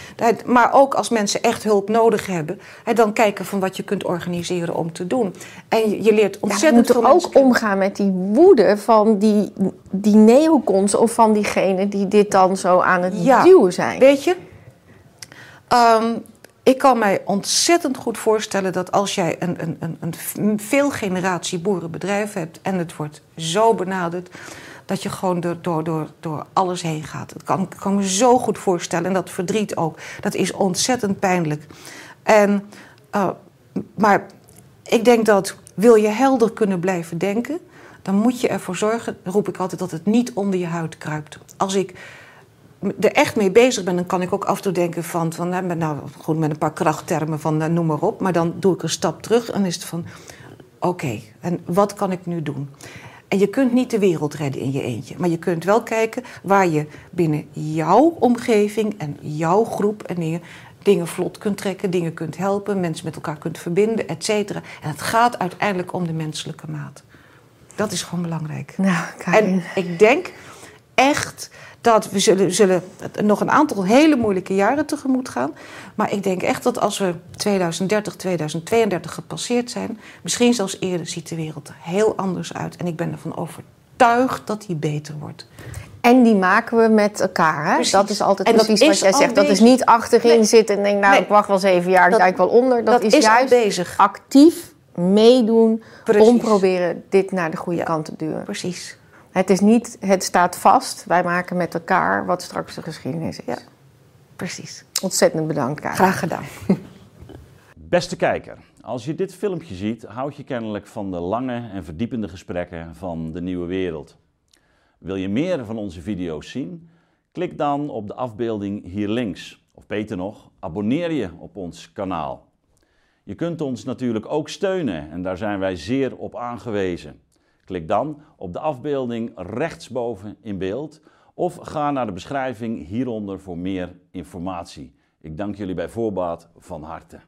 Maar ook als mensen echt hulp nodig hebben, dan kijken van wat je kunt organiseren om te doen. En je, leert Ja, je ontzettend moet veel toch ook omgaan met die woede van die, die neocons of van diegenen die dit dan zo aan het Ja, duwen zijn. Weet je, ehm, ik kan mij ontzettend goed voorstellen dat als jij een, een, een, een veel generatie boerenbedrijf hebt en het wordt zo benaderd, dat je gewoon door, door, door, door alles heen gaat. Dat kan, ik kan me zo goed voorstellen en dat verdriet ook. Dat is ontzettend pijnlijk. En, eh, maar ik denk dat wil je helder kunnen blijven denken, dan moet je ervoor zorgen, roep ik altijd, dat het niet onder je huid kruipt. Als ik er echt mee bezig ben, dan kan ik ook af en toe denken van, van nou, goed, met een paar krachttermen van eh, noem maar op. Maar dan doe ik een stap terug en is het van, oké, en wat kan ik nu doen? En je kunt niet de wereld redden in je eentje. Maar je kunt wel kijken waar je binnen jouw omgeving en jouw groep en dingen, dingen vlot kunt trekken, dingen kunt helpen, mensen met elkaar kunt verbinden, et cetera. En het gaat uiteindelijk om de menselijke maat. Dat is gewoon belangrijk. Nou. En ik denk echt dat we zullen, zullen nog een aantal hele moeilijke jaren tegemoet gaan. Maar ik denk echt dat als we 2030, 2032 gepasseerd zijn, misschien zelfs eerder, ziet de wereld er heel anders uit. En ik ben ervan overtuigd dat die beter wordt. En die maken we met elkaar. Hè? Precies. Dat is altijd En dat precies wat jij zegt. Dat is niet achterin Nee. zitten en denk, nou, Nee. ik wacht wel zeven jaar, ik Dat- duik wel onder. Dat, dat is, juist bezig. actief meedoen Precies. om proberen dit naar de goede kant te duwen. Precies. Het is niet, het staat vast. Wij maken met elkaar wat straks de geschiedenis is. Ja, precies. Ontzettend bedankt, Karin. Graag gedaan. Beste kijker, als je dit filmpje ziet, houd je kennelijk van de lange en verdiepende gesprekken van de nieuwe wereld. Wil je meer van onze video's zien? Klik dan op de afbeelding hier links. Of beter nog, abonneer je op ons kanaal. Je kunt ons natuurlijk ook steunen en daar zijn wij zeer op aangewezen. Klik dan op de afbeelding rechtsboven in beeld of ga naar de beschrijving hieronder voor meer informatie. Ik dank jullie bij voorbaat van harte.